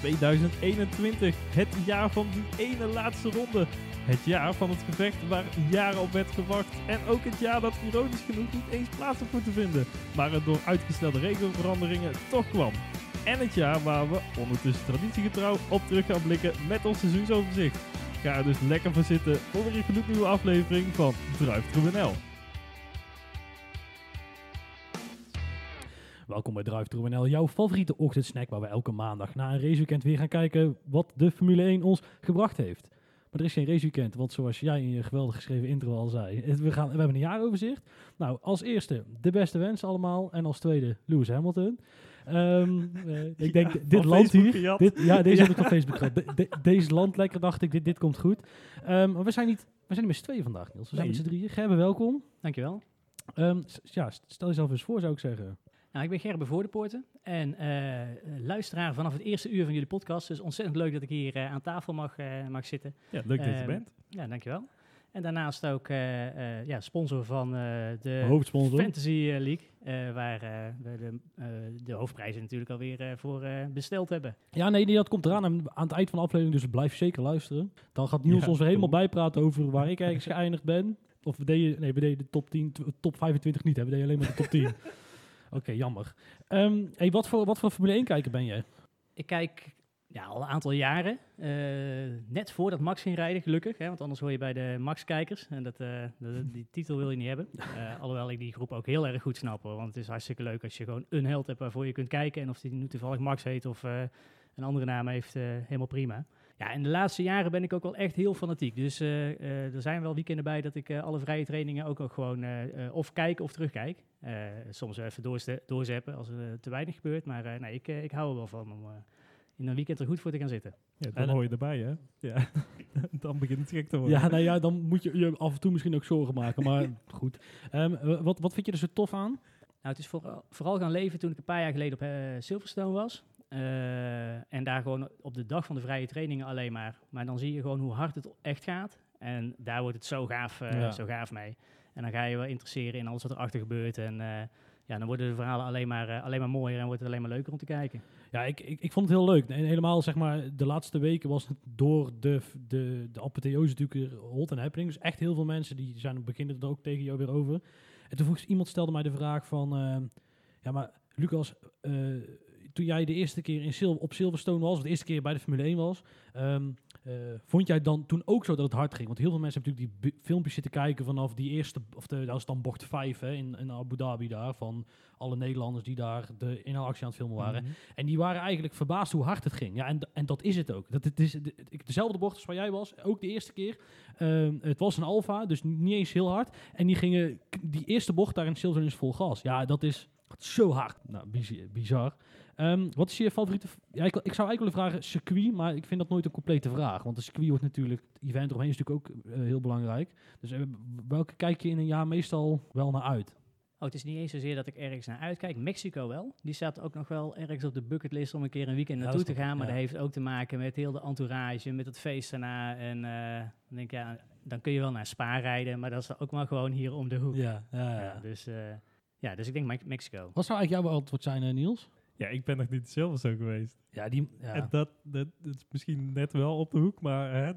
2021, het jaar van die ene laatste ronde. Het jaar van het gevecht waar jaren op werd gewacht. En ook het jaar dat ironisch genoeg niet eens plaats had moeten vinden. Maar het door uitgestelde regelveranderingen toch kwam. En het jaar waar we ondertussen traditiegetrouw op terug gaan blikken met ons seizoensoverzicht. Ga er dus lekker voor zitten voor weer een gloednieuwe aflevering van Druif Welkom bij Drive NL, jouw favoriete ochtendsnack waar we elke maandag na een raceweekend weer gaan kijken wat de Formule 1 ons gebracht heeft. Maar er is geen raceweekend, want zoals jij in je geweldig geschreven intro al zei, we, gaan, we hebben een jaaroverzicht. Nou, als eerste de beste wensen allemaal en als tweede Lewis Hamilton. Um, ik denk, dit land hier, dit, ja, deze heb ik op Facebook gehad. deze land lekker, dacht ik, dit, dit komt goed. Um, maar we zijn niet, we zijn niet met z'n tweeën vandaag, Niels. We zijn met z'n drieën. Gerben, welkom. Dankjewel. Um, ja, stel jezelf eens voor, zou ik zeggen. Nou, ik ben Gerben Voordepoorten en uh, luisteraar vanaf het eerste uur van jullie podcast. Dus ontzettend leuk dat ik hier uh, aan tafel mag, uh, mag zitten. Ja, leuk dat je ehm, bent. Ja, dankjewel. En daarnaast ook ja, sponsor van de Hoofdsponsor. Fantasy League, waar we de, de hoofdprijzen natuurlijk alweer voor besteld hebben. Ja, nee, dat komt eraan aan, aan het eind van de aflevering, dus blijf zeker luisteren. Dan gaat Niels ons weer helemaal bijpraten over waar ik eigenlijk geëindigd ben. Of we deden, nee, we deden de top 10, top 25 niet, hè? we deden alleen maar de top 10. Oké, jammer. Um, hey, wat, voor, wat voor Formule 1 kijker ben jij? Ik kijk ja, al een aantal jaren. Uh, net voordat Max ging rijden, gelukkig. Hè, want anders hoor je bij de Max-kijkers. En dat, uh, die titel wil je niet hebben. Uh, alhoewel ik die groep ook heel erg goed snap. Want het is hartstikke leuk als je gewoon een held hebt waarvoor je kunt kijken. En of die nu toevallig Max heet of een andere naam heeft, helemaal prima. Ja, in de laatste jaren ben ik ook wel echt heel fanatiek. Dus er zijn wel weekenden bij dat ik alle vrije trainingen ook, ook gewoon of kijk of terugkijk. Soms even doorzeppen als er te weinig gebeurt. Maar nee, ik, ik hou er wel van om in een weekend er goed voor te gaan zitten. Ja, dan hoor je erbij, hè? Ja, dan begint het gek te worden. Ja, nou ja, dan moet je je af en toe misschien ook zorgen maken. Maar goed. Um, wat, wat vind je er zo tof aan? Nou, het is voor, vooral gaan leven toen ik een paar jaar geleden op Silverstone was. Uh, en daar gewoon op de dag van de vrije trainingen alleen maar. Maar dan zie je gewoon hoe hard het echt gaat. En daar wordt het zo gaaf, uh, zo gaaf mee. En dan ga je wel interesseren in alles wat erachter gebeurt. En uh, ja, dan worden de verhalen alleen maar, alleen maar mooier en wordt het alleen maar leuker om te kijken. Ja, ik, ik, ik vond het heel leuk. En helemaal zeg maar, de laatste weken was het door de, de, de apotheose natuurlijk hot en happening. Dus echt heel veel mensen die zijn beginnen er ook tegen jou weer over. En toen vroeg iemand stelde mij de vraag van, ja maar Lucas, toen jij de eerste keer in Sil op Silverstone was, of de eerste keer bij de Formule 1 was, uh, vond jij dan toen ook zo dat het hard ging? Want heel veel mensen hebben natuurlijk die filmpjes zitten kijken vanaf die eerste, of de, dat was dan bocht 5 hè, in, in Abu Dhabi daar, van alle Nederlanders die daar de inhaalactie aan het filmen waren. Mhm. En die waren eigenlijk verbaasd hoe hard het ging. Ja, en, en dat is het ook. Dat het is de, dezelfde bocht als waar jij was, ook de eerste keer. Um, het was een Alfa, dus niet eens heel hard. En die gingen, die eerste bocht daar in Silverstone is vol gas. Ja, dat is zo hard. Nou, bizar. Um, wat is je favoriete... Ja, ik, ik, zou eigenlijk willen vragen circuit, maar ik vind dat nooit een complete vraag. Want de circuit wordt natuurlijk... Het event eromheen is natuurlijk ook uh, heel belangrijk. Dus uh, welke kijk je in een jaar meestal wel naar uit? Oh, het is niet eens zozeer dat ik ergens naar uitkijk. Mexico wel. Die staat ook nog wel ergens op de bucketlist om een keer een weekend naartoe te gaan. Maar ja. dat heeft ook te maken met heel de entourage, met het feest daarna. En uh, dan denk ik, ja, dan kun je wel naar Spa rijden, maar dat is ook maar gewoon hier om de hoek. Ja, ja, ja. ja dus, ja, dus ik denk Mexico. Wat zou eigenlijk jouw antwoord zijn, Niels? Ja, ik ben nog niet zelf zo geweest. Ja, die, ja. En dat, dat, dat, is misschien net wel op de hoek, maar... Hè,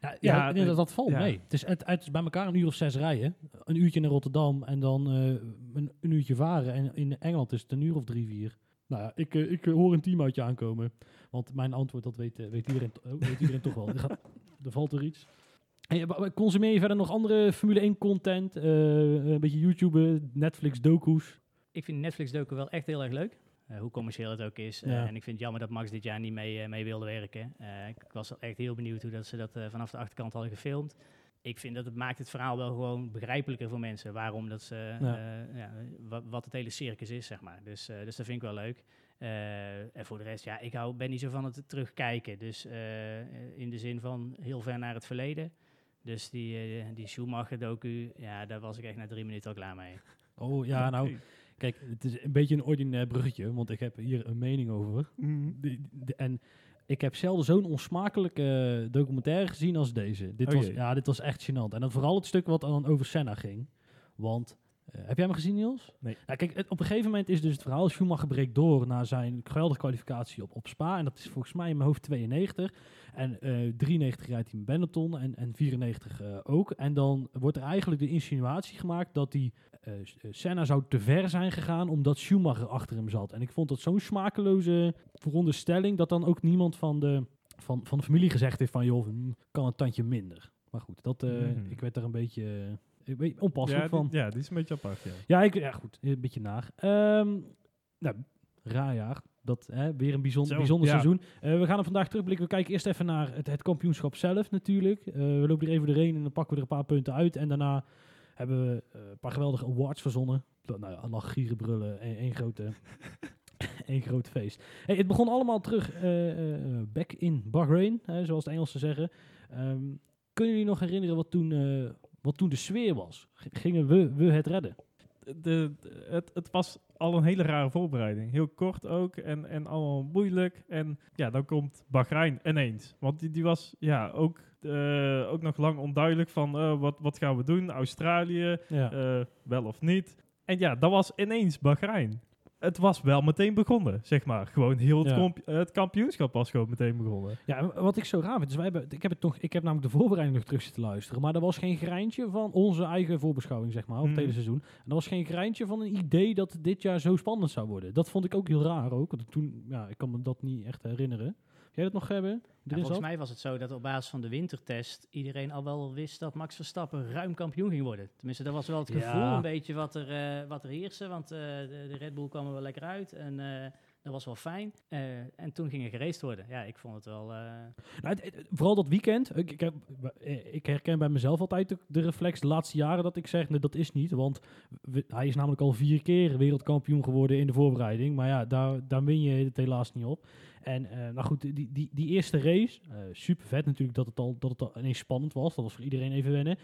ja, ja, ja dat, dat, valt mee. Het is, het, het, is bij elkaar een uur of zes rijden. Een uurtje naar Rotterdam en dan uh, een, een, uurtje varen. En in Engeland is het een uur of drie, vier. Nou ja, ik, uh, ik hoor een team uit je aankomen. Want mijn antwoord, dat weet, weet, iedereen, oh, weet iedereen toch wel. Er, gaat, er valt er iets. Hey, consumeer je verder nog andere Formule 1 content? een beetje YouTube, Netflix, docu's? Ik vind Netflix docu wel echt heel erg leuk. Uh, hoe commercieel het ook is. Uh, en ik vind het jammer dat Max dit jaar niet mee, uh, mee wilde werken. ik was echt heel benieuwd hoe dat ze dat vanaf de achterkant hadden gefilmd. Ik vind dat het maakt het verhaal wel gewoon begrijpelijker voor mensen. Waarom dat ze, ja. ja wat, wat, het hele circus is, zeg maar. Dus, dus dat vind ik wel leuk. en voor de rest, ja, ik hou, ben niet zo van het terugkijken. Dus in de zin van heel ver naar het verleden. Dus die, die Schumacher-docu, ja, daar was ik echt na drie minuten al klaar mee. Oh ja, nou... Kijk, het is een beetje een ordinair bruggetje, want ik heb hier een mening over. Mhm. en ik heb zelden zo'n onsmakelijke documentaire gezien als deze. Dit, oh was, ja, dit was echt gênant. En dan vooral het stuk wat dan over Senna ging. Want heb jij hem gezien, Niels? Nee. Nou, kijk, het- op een gegeven moment is dus het verhaal... Schumacher breekt door na zijn geweldige kwalificatie op, op Spa. En dat is volgens mij in mijn hoofd 92. En eh 93 rijdt hij met Benetton en, en 94 eh, ook. En dan wordt er eigenlijk de insinuatie gemaakt dat eh, eh, Senna zou te ver zijn gegaan omdat Schumacher achter hem zat. En ik vond dat zo'n smakeloze veronderstelling... dat dan ook niemand van de, van, van de familie gezegd heeft van... joh, hm, kan een tandje minder. Maar goed, dat, eh, Mhm. ik werd daar een beetje... ik weet, onpasselijk ja, van. die, ja, die is een beetje apart, ja. Ja, ik, ja goed, een beetje naar. Ehm nou, raar jaar. Dat, hè, weer een bijzonder, Zo, bijzonder ja. seizoen. Eh, we gaan er vandaag terugblikken. We kijken eerst even naar het, het kampioenschap zelf natuurlijk. Eh, we lopen er even doorheen en dan pakken we er een paar punten uit. En daarna hebben we eh, een paar geweldige awards verzonnen. Nou ja, nog gieren brullen. Één één grote, één groot feest. Hey, het begon allemaal terug back in Bahrain, hè, zoals de Engelsen zeggen. Ehm, kunnen jullie nog herinneren wat toen, wat toen de sfeer was? Gingen we, we het redden? de, de- het, het was al een hele rare voorbereiding. Heel kort ook en, en allemaal moeilijk. En ja, dan komt Bahrein ineens. Want die, die was ja, ook, eh, ook nog lang onduidelijk van eh, wat, wat gaan we doen? Australië, Ja. eh, wel of niet? En ja, dat was ineens Bahrein. Het was wel meteen begonnen, zeg maar. Gewoon heel het, Ja. het kampioenschap was gewoon meteen begonnen. Ja, wat ik zo raar vind, is wij hebben, ik heb het toch, ik heb namelijk de voorbereiding nog terug zitten luisteren, maar er was geen greintje van onze eigen voorbeschouwing, zeg maar, op het Mhm. hele seizoen. En er was geen greintje van een idee dat dit jaar zo spannend zou worden. Dat vond ik ook heel raar ook, want toen, ja, ik kan me dat niet echt herinneren. Jij dat nog hebben? Ja, volgens mij was het zo dat op basis van de wintertest iedereen al wel wist dat Max Verstappen ruim kampioen ging worden. Tenminste, dat was wel het Ja. gevoel een beetje wat er, eh, wat er heerste, want eh, de, de Red Bull kwam er wel lekker uit en eh, dat was wel fijn. Eh, en toen ging er geraced worden. Ja, ik vond het wel... eh, Nou, vooral dat weekend. Ik, ik, ik herken bij mezelf altijd de, reflex de laatste jaren dat ik zeg, nee, dat is niet. Want hij is namelijk al vier keer wereldkampioen geworden in de voorbereiding. Maar ja, daar, daar win je het helaas niet op. En eh, nou goed, die, die, die eerste race, super vet natuurlijk dat het, al, dat het al ineens spannend was. Dat was voor iedereen even wennen.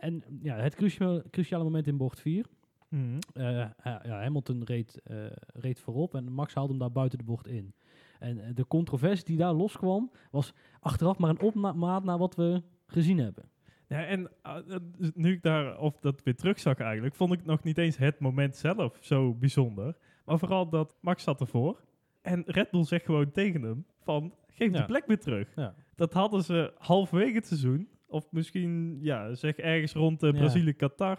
En ja, het cruciale, cruciale moment in bocht 4. Mhm. Eh, ja, Hamilton reed, eh, reed voorop en Max haalde hem daar buiten de bocht in. En eh, de controversie die daar loskwam, was achteraf maar een opmaat naar wat we gezien hebben. Ja, en uh, nu ik daar of dat weer terugzag eigenlijk, vond ik nog niet eens het moment zelf zo bijzonder. Maar vooral dat Max zat ervoor. En Red Bull zegt gewoon tegen hem van, geef Ja. de plek weer terug. Ja. Dat hadden ze halverwege het seizoen, of misschien, ja, zeg ergens rond Ja.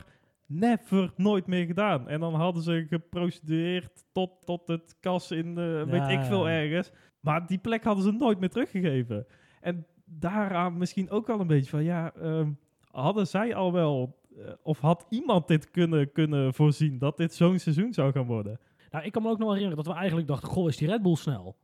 Never, nooit meer gedaan. En dan hadden ze geprocedeerd tot, tot het kas in, Ja, weet ik veel ergens. Maar die plek hadden ze nooit meer teruggegeven. En daaraan misschien ook al een beetje van, ja, ehm, hadden zij al wel, eh, of had iemand dit kunnen, kunnen voorzien, dat dit zo'n seizoen zou gaan worden? Nou, ik kan me ook nog wel herinneren dat we eigenlijk dachten, goh, is die Red Bull snel?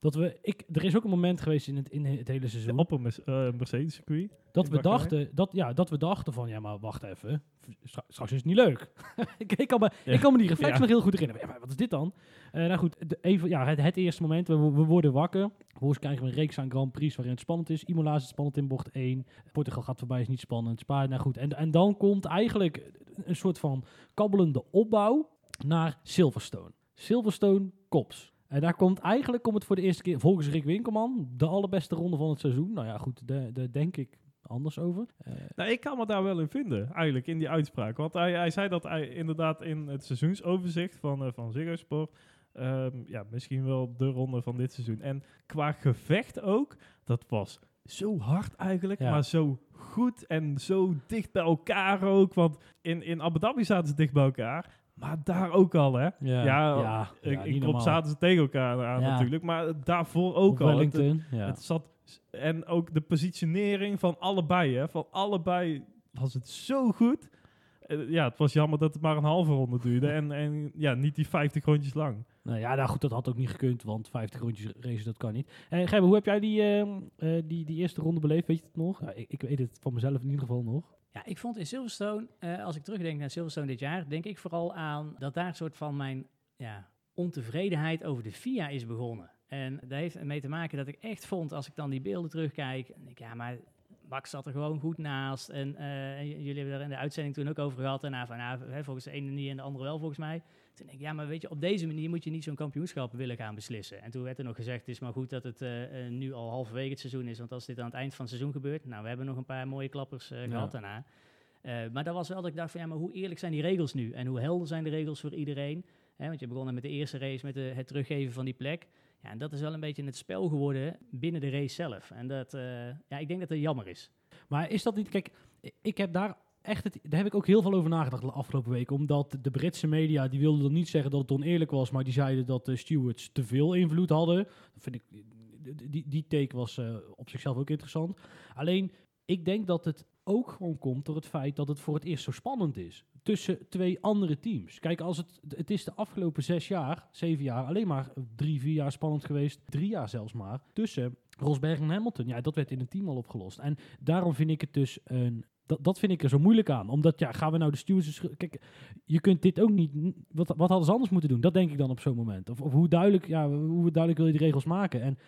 Dat we, ik, er is ook een moment geweest in het, in het hele seizoen Op een eh, Mercedes-circuit. dat we, dachten, dat, ja, dat we dachten van, ja, maar wacht even, Stra- straks is het niet leuk. ik, ik, kan me, Ja. ik kan me die reflex Ja. nog heel goed herinneren. Ja, wat is dit dan? Eh, nou goed, de, even, ja, het, het eerste moment, we, we worden wakker. Vervolgens krijgen we een reeks aan Grand Prix waarin het spannend is. Imola is het spannend in bocht 1. Portugal gaat voorbij, is niet spannend. Spa, nou goed. En, en dan komt eigenlijk een soort van kabbelende opbouw naar Silverstone. Silverstone kops. En daar komt eigenlijk, komt het voor de eerste keer, volgens Rick Winkelman, de allerbeste ronde van het seizoen. Nou ja, goed, daar denk ik anders over. Eh, Nou, ik kan me daar wel in vinden, eigenlijk, in die uitspraak. Want hij, hij zei dat hij inderdaad in het seizoensoverzicht van, eh van Ziggo Sport... ehm, ja, misschien wel de ronde van dit seizoen. En qua gevecht ook, dat was zo hard eigenlijk, Ja. maar zo goed en zo dicht bij elkaar ook. Want in, in Abu Dhabi zaten ze dicht bij elkaar, maar daar ook al, hè. ja, Ja, ja, ik, ja, ik niet op normaal. zaten ze tegen elkaar aan natuurlijk, maar daarvoor ook al. Het- zat, en ook de positionering van allebei, hè. Van allebei was het zo goed. Eh, ja, het was jammer dat het maar een halve ronde duurde. en, en ja, niet die 50 rondjes lang. Nou ja, nou goed, dat had ook niet gekund, want 50 rondjes racen, dat kan niet. Eh Gerben, hoe heb jij die, ehm, eh, die, die eerste ronde beleefd? Weet je het nog? Ja, ik, ik weet het van mezelf in ieder geval nog. Ja, ik vond in Silverstone, eh, als ik terugdenk naar Silverstone dit jaar, denk ik vooral aan dat daar een soort van mijn ja, ontevredenheid over de FIA is begonnen. En dat heeft ermee te maken dat ik echt vond, als ik dan die beelden terugkijk, en ik, ja, maar Max zat er gewoon goed naast. En eh, jullie hebben daar in de uitzending toen ook over gehad. En nou, van, nou, volgens de ene niet en de andere wel, volgens mij. Toen denk ik, ja, maar weet je, op deze manier moet je niet zo'n kampioenschap willen gaan beslissen. En toen werd er nog gezegd, het is maar goed dat het eh, eh, nu al halverwege het seizoen is. Want als dit aan het eind van het seizoen gebeurt, nou, we hebben nog een paar mooie klappers eh, Ja. gehad daarna. Maar dat was wel dat ik dacht van ja, maar hoe eerlijk zijn die regels nu? En hoe helder zijn de regels voor iedereen? Want je begon met de eerste race met de, het teruggeven van die plek. Ja, en dat is wel een beetje het spel geworden binnen de race zelf. En dat, ja, ik denk dat dat jammer is. Maar is dat niet... Kijk, ik heb daar echt... Daar heb ik ook heel veel over nagedacht de afgelopen weken. Omdat de Britse media, die wilden dan niet zeggen dat het oneerlijk was. Maar die zeiden dat de stewards te veel invloed hadden. Dat vind ik... Die, die take was eh, op zichzelf ook interessant. Alleen, ik denk dat het ook gewoon komt door het feit dat het voor het eerst zo spannend is. Tussen twee andere teams. Kijk, als het, het is de afgelopen zes jaar, zeven jaar, alleen maar drie, vier jaar spannend geweest. Drie jaar zelfs maar. Tussen Rosberg en Hamilton. Ja, dat werd in een team al opgelost. En daarom vind ik het dus een dat, dat vind ik er zo moeilijk aan. Omdat, ja, gaan we nou de stewards... Kijk, je kunt dit ook niet... Wat, wat hadden ze anders moeten doen? Dat denk ik dan op zo'n moment. Of, of hoe duidelijk, ja, hoe duidelijk wil je die regels maken? En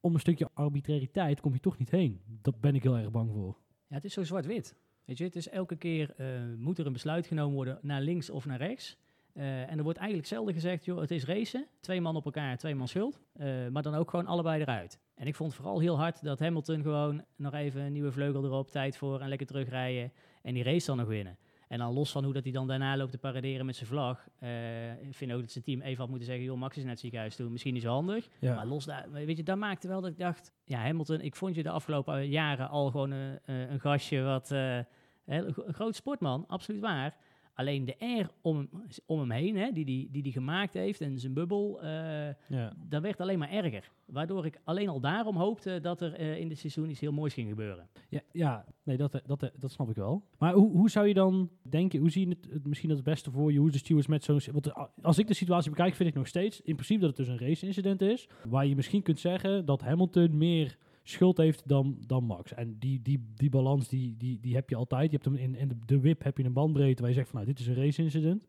om een stukje arbitrariteit kom je toch niet heen. Dat ben ik heel erg bang voor. Ja, het is zo zwart-wit. Weet je, het is elke keer uh, moet er een besluit genomen worden naar links of naar rechts. Uh, en er wordt eigenlijk zelden gezegd, joh, het is racen. Twee man op elkaar, twee man schuld. Uh, maar dan ook gewoon allebei eruit. En ik vond vooral heel hard dat Hamilton gewoon nog even een nieuwe vleugel erop, tijd voor en lekker terugrijden. En die race dan nog winnen. En dan los van hoe dat hij dan daarna loopt te paraderen met zijn vlag. Uh, ik vind ook dat zijn team even had moeten zeggen, joh, Max is net ziekenhuis toe. Misschien niet zo handig. Ja. Maar los daar, weet je, dat maakte wel dat ik dacht, ja, Hamilton, ik vond je de afgelopen jaren al gewoon een, een gastje wat, een groot sportman, absoluut waar. Alleen de air om, om hem heen, hè, die hij die, die, gemaakt heeft en zijn bubbel, uh, ja. dat werd alleen maar erger. Waardoor ik alleen al daarom hoopte dat er uh, in dit seizoen iets heel moois ging gebeuren. Ja, ja nee, dat, dat, dat snap ik wel. Maar hoe, hoe zou je dan denken, hoe zie je het, misschien het beste voor je, hoe de stewards met zo'n... Want als ik de situatie bekijk, vind ik nog steeds in principe dat het dus een race-incident is, waar je misschien kunt zeggen dat Hamilton meer schuld heeft dan, dan Max. En die, die, die balans die, die, die heb je altijd. Je hebt hem in, in de, de whip heb je een bandbreedte waar je zegt van nou, dit is een race incident.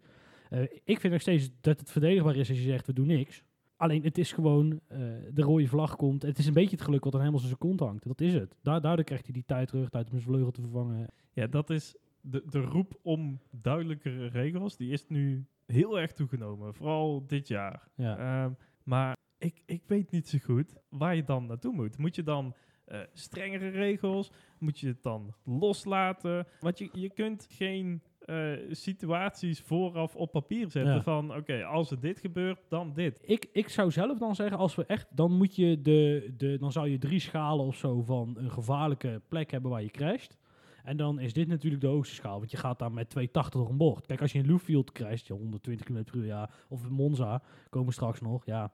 Uh, ik vind nog steeds dat het verdedigbaar is als je zegt we doen niks. Alleen het is gewoon uh, de rode vlag komt. Het is een beetje het geluk wat aan helemaal zijn kont hangt. Dat is het. Da daardoor krijgt hij die tijd terug, tijd om zijn vleugel te vervangen. Ja, dat is de, de roep om duidelijkere regels. Die is nu heel erg toegenomen. Vooral dit jaar. Ja. Um, maar ik, ik weet niet zo goed waar je dan naartoe moet. Moet je dan uh, strengere regels? Moet je het dan loslaten? Want je, je kunt geen uh, situaties vooraf op papier zetten ja. van oké, als er dit gebeurt, dan dit. Ik, ik zou zelf dan zeggen, als we echt, dan moet je de, de, dan zou je drie schalen of zo van een gevaarlijke plek hebben waar je crasht. En dan is dit natuurlijk de hoogste schaal, want je gaat daar met 280 door een bocht. Kijk, als je in Looffield crasht, je 120 km per uur, ja, of in Monza, komen straks nog, ja,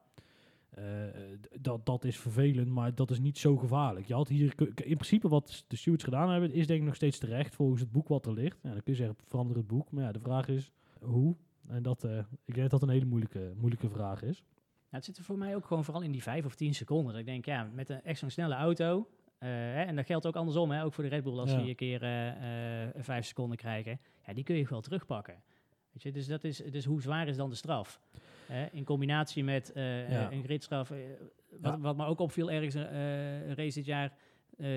dat, dat is vervelend, maar dat is niet zo gevaarlijk. Je had hier in principe wat de stewards gedaan hebben, is denk ik nog steeds terecht volgens het boek wat er ligt. Ja, dan kun je zeggen, verander het boek. Maar ja, de vraag is hoe. En dat, uh, ik denk dat dat een hele moeilijke, moeilijke vraag is. Het zit er voor mij ook gewoon vooral in die vijf of tien seconden. Dat ik denk, ja, met een echt zo'n snelle auto. Uh, hè, en dat geldt ook andersom, hè, ook voor de Red Bull, als ja. die een keer vijf seconden krijgen. Ja, die kun je wel terugpakken. Weet je, dus dat is, dus hoe zwaar is dan de straf? In combinatie met uh, ja. een gridstraf. Uh, wat, ja. wat me ook opviel ergens een race dit jaar,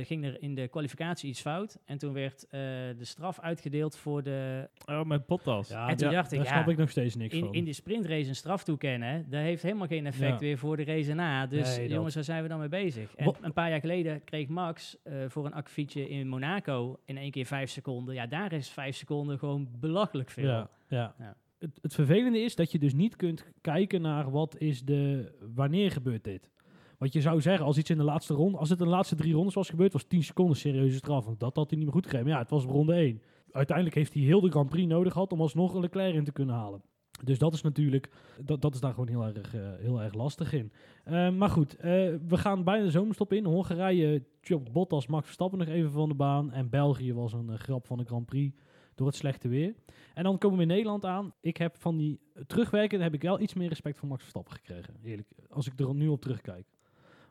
ging er in de kwalificatie iets fout. En toen werd de straf uitgedeeld voor de... Oh, met Bottas. Ja, en toen dacht ik, daar snap ik nog steeds niks in, van. In de sprintrace een straf toekennen, dat heeft helemaal geen effect weer voor de race na. Dus nee, jongens, waar zijn we dan mee bezig? En een paar jaar geleden kreeg Max voor een akkefietje in Monaco in één keer vijf seconden. Ja, daar is vijf seconden gewoon belachelijk veel. ja. ja het, vervelende is dat je dus niet kunt kijken naar wat is de, wanneer gebeurt dit. Want je zou zeggen, als iets in de laatste ronde, als het in de laatste drie rondes was gebeurd, was 10 seconden serieuze straf. Want dat had hij niet meer goed. Maar ja, het was ronde 1. Uiteindelijk heeft hij heel de Grand Prix nodig gehad om alsnog een Leclerc in te kunnen halen. Dus dat is natuurlijk, dat, dat is daar gewoon heel erg, uh, heel erg lastig in. Uh, maar goed, uh, we gaan bijna de zomerstop in. Hongarije chopt Bottas, Max Verstappen nog even van de baan. En België was een grap van de Grand Prix door het slechte weer. En dan komen we in Nederland aan. Ik heb van die terugwerken heb ik wel iets meer respect voor Max Verstappen gekregen. Eerlijk, als ik er nu op terugkijk.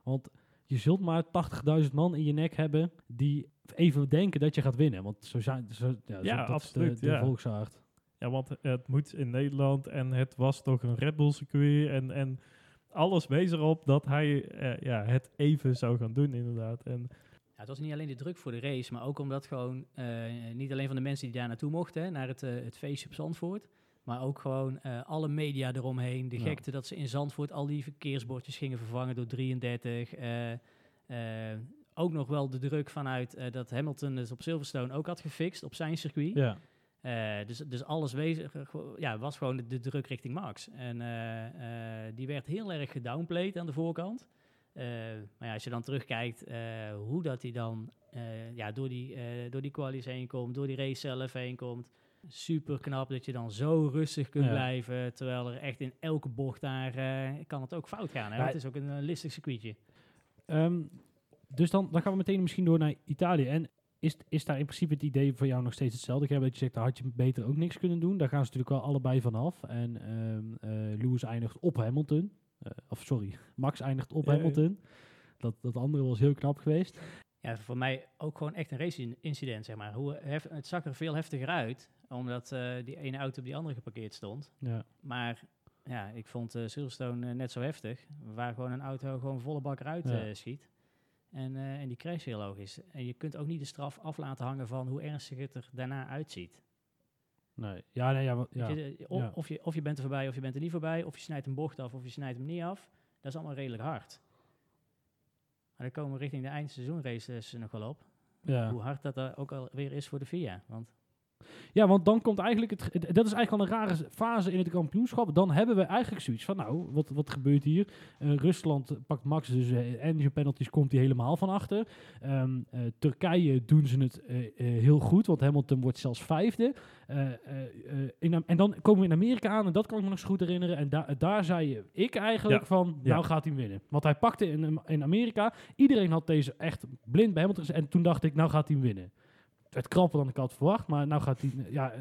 Want je zult maar 80.000 man in je nek hebben die even denken dat je gaat winnen. Want zo zijn zo, ja, dat absoluut, is de, de ja. volksaard. Ja, want het moet in Nederland en het was toch een Red Bull circuit en, en alles wees erop dat hij uh, ja, het even zou gaan doen inderdaad. En het was niet alleen de druk voor de race, maar ook omdat gewoon uh, niet alleen van de mensen die daar naartoe mochten, naar het, uh, het feestje op Zandvoort, maar ook gewoon uh, alle media eromheen. De ja. gekte dat ze in Zandvoort al die verkeersbordjes gingen vervangen door 33. ook nog wel de druk vanuit eh, dat Hamilton dus op Silverstone ook had gefixt op zijn circuit. Ja. Eh, dus, dus alles eh, ja, was gewoon de, de druk richting Max. En eh, eh, die werd heel erg gedownplayed aan de voorkant. Eh, maar ja, als je dan terugkijkt eh, hoe dat hij dan eh, ja, door die, door die qualies heen komt, door die race zelf heen komt. Super knap dat je dan zo rustig kunt Ja. blijven. Terwijl er echt in elke bocht daar kan het ook fout gaan. Hè? Het is ook een listig circuitje. Ehm, dus dan, dan gaan we meteen misschien door naar Italië. En is, is daar in principe het idee voor jou nog steeds hetzelfde? Ik heb dat je zegt, daar had je beter ook niks kunnen doen. Daar gaan ze natuurlijk wel allebei vanaf. En ehm eh, Lewis eindigt op Hamilton. Eh, of sorry, Max eindigt op. Hamilton. Dat, dat andere was heel knap geweest. Ja, voor mij ook gewoon echt een race-incident, zeg maar. Hoe hef- het zag er veel heftiger uit, omdat eh, die ene auto op die andere geparkeerd stond. Ja. Maar ja, ik vond eh Silverstone net zo heftig, waar gewoon een auto gewoon volle bak eruit Ja. schiet. En, en die crash heel logisch. is. En je kunt ook niet de straf af laten hangen van hoe ernstig het er daarna uitziet. Nee. Ja, nee, ja, je, eh, of, ja. of, je, of je bent er voorbij of je bent er niet voorbij, of je snijdt een bocht af of je snijdt hem niet af. Dat is allemaal redelijk hard. Maar dan komen we richting de eindseizoenraces nog wel op. ja. Hoe hard dat er ook alweer is voor de VIA. Want Ja, want dan komt eigenlijk het. het- Dat is eigenlijk al een rare fase in het kampioenschap. Dan hebben we eigenlijk zoiets van: nou, wat, wat gebeurt hier? Eh, Rusland pakt Max dus eh, engine penalties, komt hij helemaal van achter. Ehm, eh, Turkije doen ze het heel goed, want Hamilton wordt zelfs vijfde. In, en dan komen we in Amerika aan, en dat kan ik me nog zo goed herinneren. En da- daar zei ik eigenlijk Ja. van: Ja. nou gaat hij winnen. Want hij pakte in, in Amerika. Iedereen had deze echt blind bij Hamilton. En toen dacht ik: nou gaat hij winnen werd krapper dan ik had verwacht, maar nou gaat hij... Ja, eh,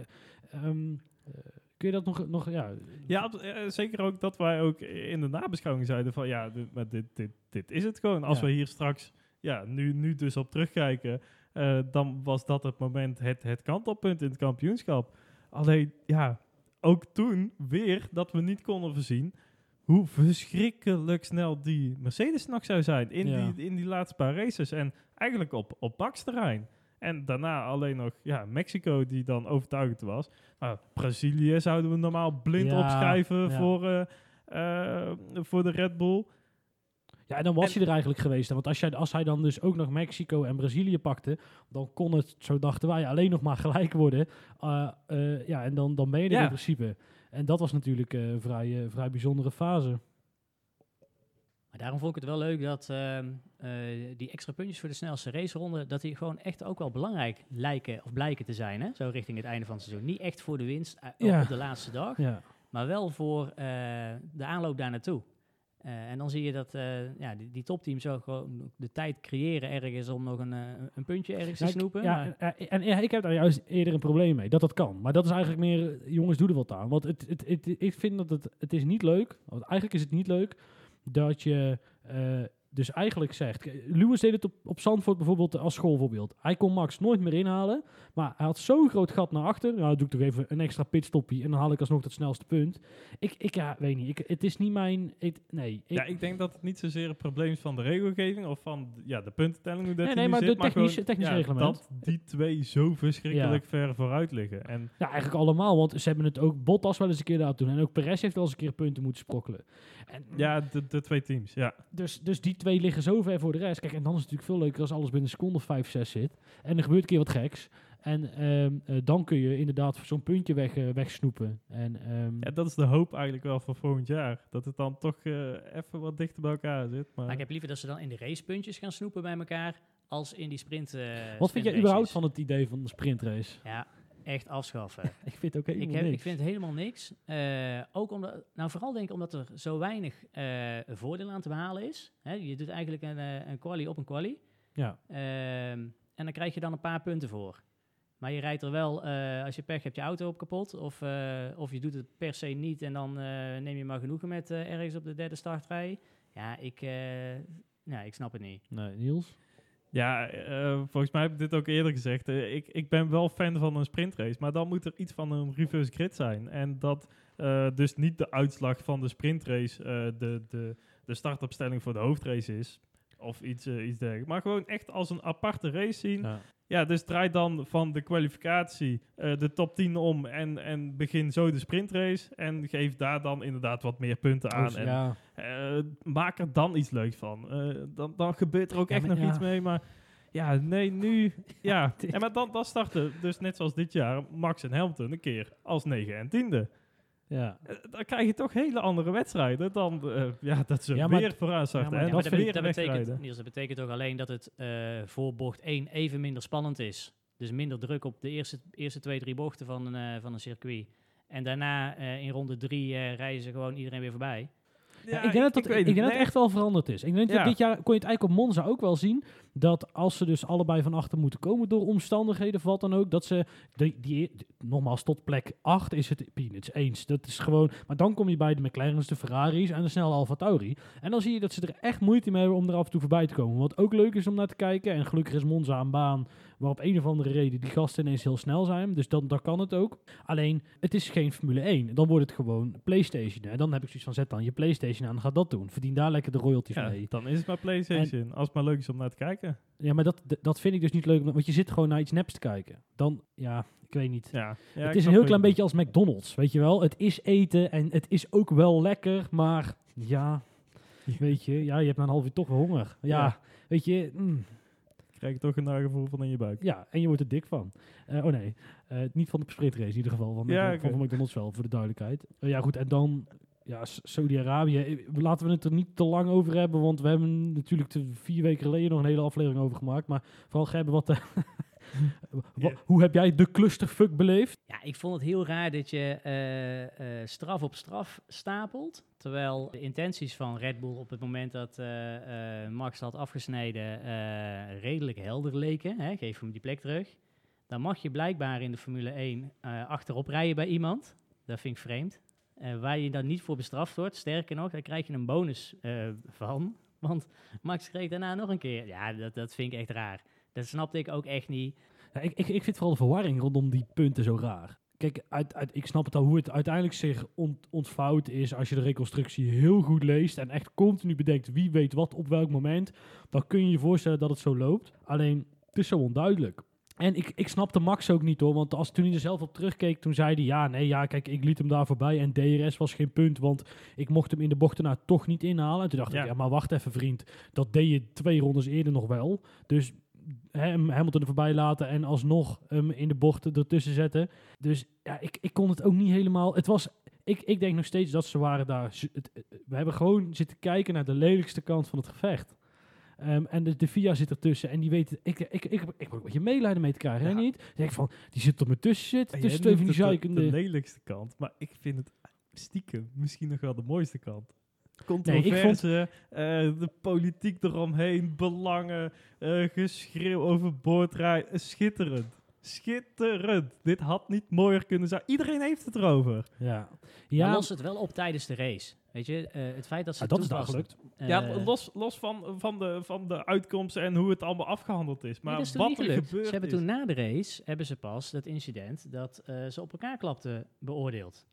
ehm, eh, kun je dat nog... nog ja, Ja, eh, zeker ook dat wij ook in de nabeschouwing zeiden van ja, dit, maar dit, dit, dit is het gewoon. Als Ja. we hier straks, ja, nu, nu dus op terugkijken, eh, dan was dat het moment, het, het kantelpunt in het kampioenschap. Alleen, ja, ook toen weer dat we niet konden voorzien hoe verschrikkelijk snel die Mercedes nog zou zijn in, Ja. die, in die laatste paar races. En eigenlijk op, op Max terrein. En daarna alleen nog ja, Mexico, die dan overtuigend was. Nou, Brazilië zouden we normaal blind Ja, opschrijven ja. voor, eh, eh, voor de Red Bull. ja, en dan was En- hij er eigenlijk geweest. Want als, jij, als hij dan dus ook nog Mexico en Brazilië pakte, dan kon het, zo dachten wij, alleen nog maar gelijk worden. Uh, uh, ja, en dan, dan ben je er Ja. in principe. En dat was natuurlijk een vrij, vrij bijzondere fase. Daarom vond ik het wel leuk dat ehm, eh, die extra puntjes voor de snelste raceronde, dat die gewoon echt ook wel belangrijk lijken of blijken te zijn, hè? zo richting het einde van het seizoen. Niet echt voor de winst eh, Ja. op de laatste dag, Ja. maar wel voor eh, de aanloop daar naartoe. En dan zie je dat ja, die, die topteams ook gewoon de tijd creëren ergens om nog een, een puntje ergens te snoepen. Ja, en, ik heb daar juist eerder een probleem mee, dat dat kan. Maar dat is eigenlijk meer, jongens, doe er wat aan. Want het, het, het, ik vind dat het, het is niet leuk, want eigenlijk is het niet leuk, dat je eh, dus eigenlijk zegt... Lewis deed het op, op Zandvoort bijvoorbeeld als schoolvoorbeeld. Hij kon Max nooit meer inhalen, maar hij had zo'n groot gat naar achter. Nou, dan doe ik toch even een extra pitstoppie en dan haal ik alsnog het snelste punt. Ik, ik ja, weet niet, ik, het is niet mijn... Ik, nee, ik, ja, ik denk dat het niet zozeer een probleem is van de regelgeving of van ja, de puntentelling hoe dat Nee, nee, maar zit, de technische- gewoon, ja, reglement. Dat die twee zo verschrikkelijk ver vooruit liggen. En Ja, eigenlijk allemaal, want ze hebben het ook Bottas wel eens een keer laten doen. En ook Perez heeft wel eens een keer punten moeten sprokkelen. En ja, de, de twee teams, ja. dus, dus die twee liggen zo ver voor de rest. Kijk, en dan is het natuurlijk veel leuker als alles binnen een seconde of 5, 6 zit. En er gebeurt een keer wat geks. En ehm, eh, dan kun je inderdaad zo'n puntje weg, eh, wegsnoepen. En, ehm, ja. Dat is de hoop eigenlijk wel voor volgend jaar. Dat het dan toch eh, even wat dichter bij elkaar zit. Maar, Maar ik heb liever dat ze dan in de racepuntjes gaan snoepen bij elkaar, als in die sprint. eh, wat vind jij überhaupt van het idee van de sprintrace? Ja, echt afschaffen. Ik vind het ook helemaal ik, heb, ik niks. vind helemaal niks. Eh, ook omdat, nou vooral denk ik omdat er zo weinig eh, voordeel aan te behalen is. Hè, je doet eigenlijk een, eh, een quali op een quali. Ja, Ehm, en dan krijg je dan een paar punten voor. Maar je rijdt er wel, als je pech hebt, je auto op kapot. Of, of je doet het per se niet en dan neem je maar genoegen met ergens op de derde startrij. Ja, ik, nou, ik snap het niet. nee, Niels? Ja, eh, volgens mij heb ik dit ook eerder gezegd. Eh, ik, ik ben wel fan van een sprintrace, maar dan moet er iets van een reverse grid zijn. En dat eh, dus niet de uitslag van de sprintrace eh, de, de, de startopstelling voor de hoofdrace is. of iets, eh, iets dergelijks. Maar gewoon echt als een aparte race zien. Ja, Ja. dus draai dan van de kwalificatie eh, de top 10 om en, en begin zo de sprintrace. En geef daar dan inderdaad wat meer punten aan. En ja. eh, maak er dan iets leuks van. Eh, dan, dan gebeurt er ook Ja, echt maar nog ja. iets mee. Maar ja, nee, nu... Ja, en maar dan, dan starten dus net zoals dit jaar Max en Hamilton een keer als 9 en 10e. Ja. Eh, Dan krijg je toch hele andere wedstrijden dan eh, ja, dat ze Ja, maar- weer vooraan starten. maar en Ja, dan maar dat, weer dat, betekent. Niels, dat betekent toch alleen dat het eh, voor bocht 1 even minder spannend is. Dus minder druk op de eerste, eerste twee, drie bochten van een, van een circuit. En daarna in ronde 3 rijden ze gewoon iedereen weer voorbij. Ja, ik denk dat, dat, ik denk dat het. Nee, echt wel veranderd is. Ik denk Ja. dat dit jaar kon je het eigenlijk op Monza ook wel zien. Dat als ze dus allebei van achter moeten komen door omstandigheden of wat dan ook. Dat ze, die, die, nogmaals, tot plek 8 is het peanuts eens. Dat is gewoon, maar dan kom je bij de McLaren's, de Ferraris en de snelle Alfa Tauri. En dan zie je dat ze er echt moeite mee hebben om er af en toe voorbij te komen. Wat ook leuk is om naar te kijken. En gelukkig is Monza een baan waar op een of andere reden die gasten ineens heel snel zijn. Dus dan, dan kan het ook. Alleen, het is geen Formule 1. Dan wordt het gewoon PlayStation. En dan heb ik zoiets van, zet dan je PlayStation aan en ga dat doen. Verdien daar lekker de royalties Ja, mee. dan is het maar PlayStation. als het maar leuk is om naar te kijken. Ja, maar dat, dat vind ik dus niet leuk. Want je zit gewoon naar iets neps te kijken. Dan, ja, ik weet niet. Ja, ja, het is een heel klein je beetje als McDonald's, weet je wel. Het is eten en het is ook wel lekker, maar ja, weet je, ja, je hebt na een half uur toch wel honger. Ja, Ja. weet je, mm. Krijg je toch een nagevoel van in je buik. ja, en je wordt er dik van. Eh, oh nee, eh, niet van de sprintrace in ieder geval, van, Ja, oké. van McDonald's wel, voor de duidelijkheid. Eh, ja goed, en dan, ja, Saudi-Arabië, laten we het er niet te lang over hebben, want we hebben natuurlijk vier weken geleden nog een hele aflevering over gemaakt, maar vooral Gerben, wat... eh, Hoe heb jij de clusterfuck beleefd? Ja, ik vond het heel raar dat je eh, eh, straf op straf stapelt. Terwijl de intenties van Red Bull op het moment dat eh, eh, Max had afgesneden eh, redelijk helder leken. Hè? Geef hem die plek terug. Dan mag je blijkbaar in de Formule 1 eh, achterop rijden bij iemand. Dat vind ik vreemd. Waar je dan niet voor bestraft wordt. Sterker nog, daar krijg je een bonus eh, van. Want Max kreeg daarna nog een keer. Ja, dat, dat vind ik echt raar. Dat snapte ik ook echt niet. Ja, ik, ik, ik vind vooral de verwarring rondom die punten zo raar. Kijk, uit, uit, ik snap het al hoe het uiteindelijk zich ont, ontvouwt is als je de reconstructie heel goed leest en echt continu bedenkt wie weet wat op welk moment. Dan kun je je voorstellen dat het zo loopt. Alleen, het is zo onduidelijk. En ik, ik snapte Max ook niet hoor, want als toen hij er zelf op terugkeek, toen zei hij ja, nee, ja, kijk, ik liet hem daar voorbij en DRS was geen punt, want ik mocht hem in de bochten nou toch niet inhalen. En toen dacht Ja. ik, ja, maar wacht even vriend, dat deed je twee rondes eerder nog wel. Dus Hamilton er voorbij laten en alsnog hem in de bochten ertussen zetten. Dus ja, ik, ik kon het ook niet helemaal. Het was, ik, ik denk nog steeds dat ze waren daar. het- we hebben gewoon zitten kijken naar de lelijkste kant van het gevecht. Ehm, en de, de VIA zit ertussen en die weet, ik, ik, ik, ik, heb- ik heb ook wat je meelijden mee te krijgen, hè niet? Dan denk ik van, die zit er me tussen zitten, En tussen twee van die noemt het de- zeikende... De lelijkste kant, maar ik vind het stiekem misschien nog wel de mooiste kant. Nee, ik Controverse, eh, de politiek eromheen, belangen, eh, geschreeuw over boordrijden. Schitterend. Schitterend. Dit had niet mooier kunnen zijn. Iedereen heeft het erover. Ja, Ja. Maar los het wel op tijdens de race. Weet je, eh, het feit dat ze ah, dat is gelukt. eh, ja, los, los van, van, de, van de uitkomsten en hoe het allemaal afgehandeld is. Maar is wat er gebeurd Ze hebben is. toen na de race, hebben ze pas dat incident dat eh, ze op elkaar klapten beoordeeld.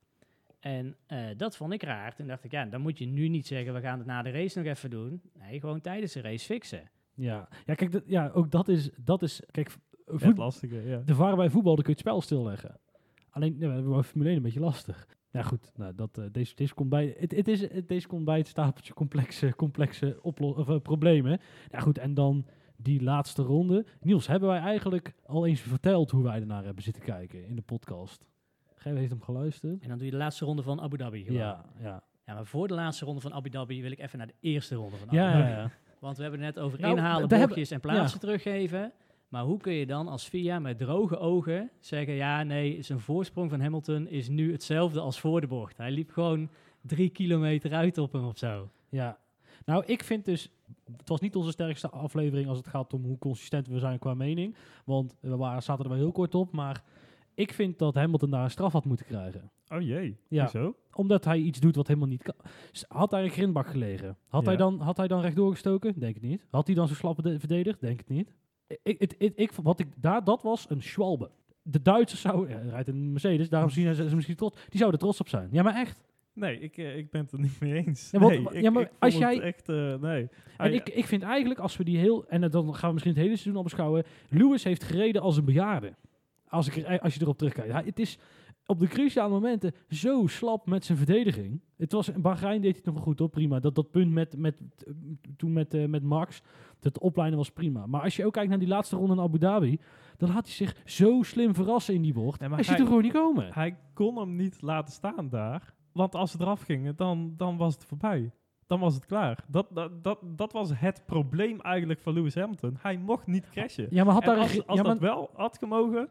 En eh, dat vond ik raar. Toen dacht ik, ja, dan moet je nu niet zeggen, we gaan het na de race nog even doen. Nee, gewoon tijdens de race fixen. Ja, ja kijk, dat, ja, ook dat is, dat is kijk, voet, lastige, ja. de varen bij voetbal, dan kun je het spel stilleggen. Alleen, ja, we hebben Formule 1 een beetje lastig. Ja goed, nou, dat, eh, deze, deze, komt bij, het, het is, het, deze komt bij het stapeltje complexe, complexe oplo- of, eh, problemen. Ja goed, en dan die laatste ronde. Niels, hebben wij eigenlijk al eens verteld hoe wij ernaar hebben zitten kijken in de podcast? Gij heeft hem geluisterd? En dan doe je de laatste ronde van Abu Dhabi gewoon. Ja, ja. Ja, maar voor de laatste ronde van Abu Dhabi wil ik even naar de eerste ronde van Abu Ja, Dhabi. ja, ja. Want we hebben het net over Nou, inhalen, bochtjes en plaatsen teruggeven. Maar hoe kun je dan als VIA met droge ogen zeggen... ja, nee, zijn voorsprong van Hamilton is nu hetzelfde als voor de bocht. Hij liep gewoon drie kilometer uit op hem of zo. Ja, nou ik vind dus, het was niet onze sterkste aflevering als het gaat om hoe consistent we zijn qua mening. Want we waren, zaten er wel heel kort op, maar ik vind dat Hamilton daar een straf had moeten krijgen. Oh jee, Ja. zo. Omdat hij iets doet wat helemaal niet kan. Had hij een grindbak gelegen? Had, Ja. hij, dan, had hij dan rechtdoor gestoken? Denk het niet. Had hij dan zo slap verde- verdedigd? Denk het niet. Ik, ik, wat ik, daar, dat was een schwalbe. De Duitsers zouden, ja, hij rijdt een Mercedes, daarom zien ze ze misschien trots. Die zouden trots op zijn. Ja, maar echt. Nee, ik, eh, ik ben het er niet mee eens. Ja, want- nee, ja, ik, maar ik als jij- echt, eh, nee. En Hij- ik, ik vind eigenlijk, als we die heel... En dan gaan we misschien het hele seizoen al beschouwen. Lewis heeft gereden als een bejaarde. Als, ik er, als je erop terugkijkt. Hij, het is op de cruciale momenten zo slap met zijn verdediging. Het was, in Bahrein deed hij het nog wel goed, hoor. Prima. Dat, dat punt met, met, toen met, eh, met Max, dat opleiden was prima. Maar als je ook kijkt naar die laatste ronde in Abu Dhabi... dan laat hij zich zo slim verrassen in die bocht. Nee, maar hij ziet er gewoon niet komen. Hij kon hem niet laten staan daar. Want als ze eraf gingen, dan, dan was het voorbij. Dan was het klaar. Dat, dat, dat, dat was het probleem eigenlijk van Lewis Hamilton. Hij mocht niet crashen. Ja, maar had En daar... als als ja, maar- dat wel had gemogen,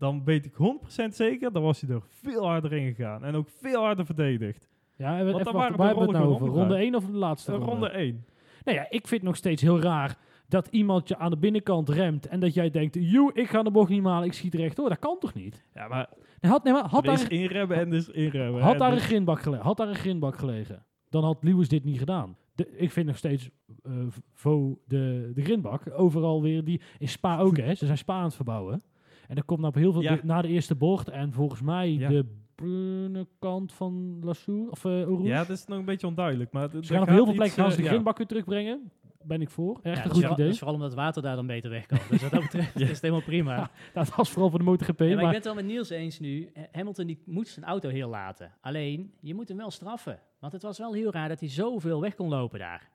dan weet ik 100% zeker, dan was hij er veel harder in gegaan. En ook veel harder verdedigd. Ja, dan even waren waar hebben we het nou over? Ronde 1 of de laatste Eh, ronde? ronde 1. Nou ja, ik vind nog steeds heel raar dat iemand je aan de binnenkant remt en dat jij denkt, joe, ik ga de bocht niet malen, ik schiet rechtdoor. Dat kan toch niet? Ja, maar Nee, had, nee, maar had, daar, inremmen en is inremmen. had, En daar een dus- grindbak gelegen, had daar een grindbak gelegen, dan had Lewis dit niet gedaan. De, ik vind nog steeds eh Vo de, de grindbak overal weer die in Spa ook hè. Ze zijn Spa aan het verbouwen. En er komt nou op heel veel Ja. de- na de eerste bocht en volgens mij Ja. de binnenkant van Lassour of uh, Ja, dat is nog een beetje onduidelijk. Maar Ze gaan op heel veel plekken gaan ze de grindbak weer terugbrengen. Ben ik voor. Echt Ja, een dat, goed idee. dat is vooral omdat het water daar dan beter weg kan. Dus wat dat betreft is het helemaal prima. Ja, Dat was vooral voor de MotoGP. Ja, maar maar ik ben het wel met Niels eens nu. Eh, Hamilton die moet zijn auto heel laten. Alleen, je moet hem wel straffen. Want het was wel heel raar dat hij zoveel weg kon lopen daar.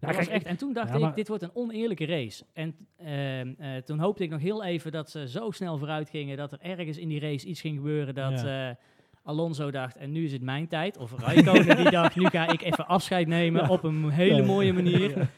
Kijk, ik- echt, en toen dacht ja, ik, dit wordt een oneerlijke race. En ehm, eh, toen hoopte ik nog heel even dat ze zo snel vooruit gingen... dat er ergens in die race iets ging gebeuren dat eh, Alonso dacht... en nu is het mijn tijd. Of Raikkonen die dacht, nu ga ik even afscheid nemen Ja. op een hele mooie manier.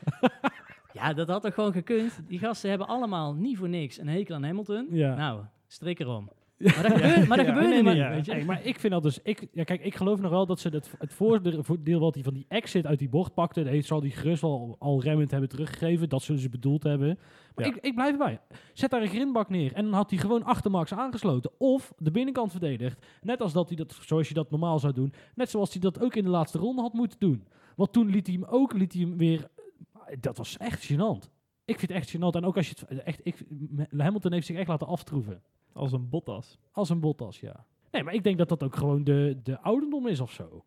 Ja, dat had toch gewoon gekund. Die gasten hebben allemaal niet voor niks een hekel aan Hamilton. Nou, strik erom. Maar dat gebeurde, maar dat Ja, gebeurde nee, nee, niet. ja. Weet je? Hey, maar ik vind dat dus... Ik, ja, kijk, ik geloof nog wel dat ze het, het voordeel wat hij van die exit uit die bocht pakte... dat zal die gerust wel al remmend hebben teruggegeven. Dat zullen ze bedoeld hebben. Maar Ja. ik, ik blijf erbij. Zet daar een grindbak neer. En dan had hij gewoon achter Max aangesloten. Of de binnenkant verdedigd. Net als dat hij dat, zoals je dat normaal zou doen. Net zoals hij dat ook in de laatste ronde had moeten doen. Want toen liet hij hem ook liet hij hem weer... Dat was echt gênant. Ik vind het echt gênant. En ook als je het... Echt, ik, Hamilton heeft zich echt laten aftroeven. Als een Bottas. Als een Bottas, ja. Nee, maar ik denk dat dat ook gewoon de, de ouderdom is of zo.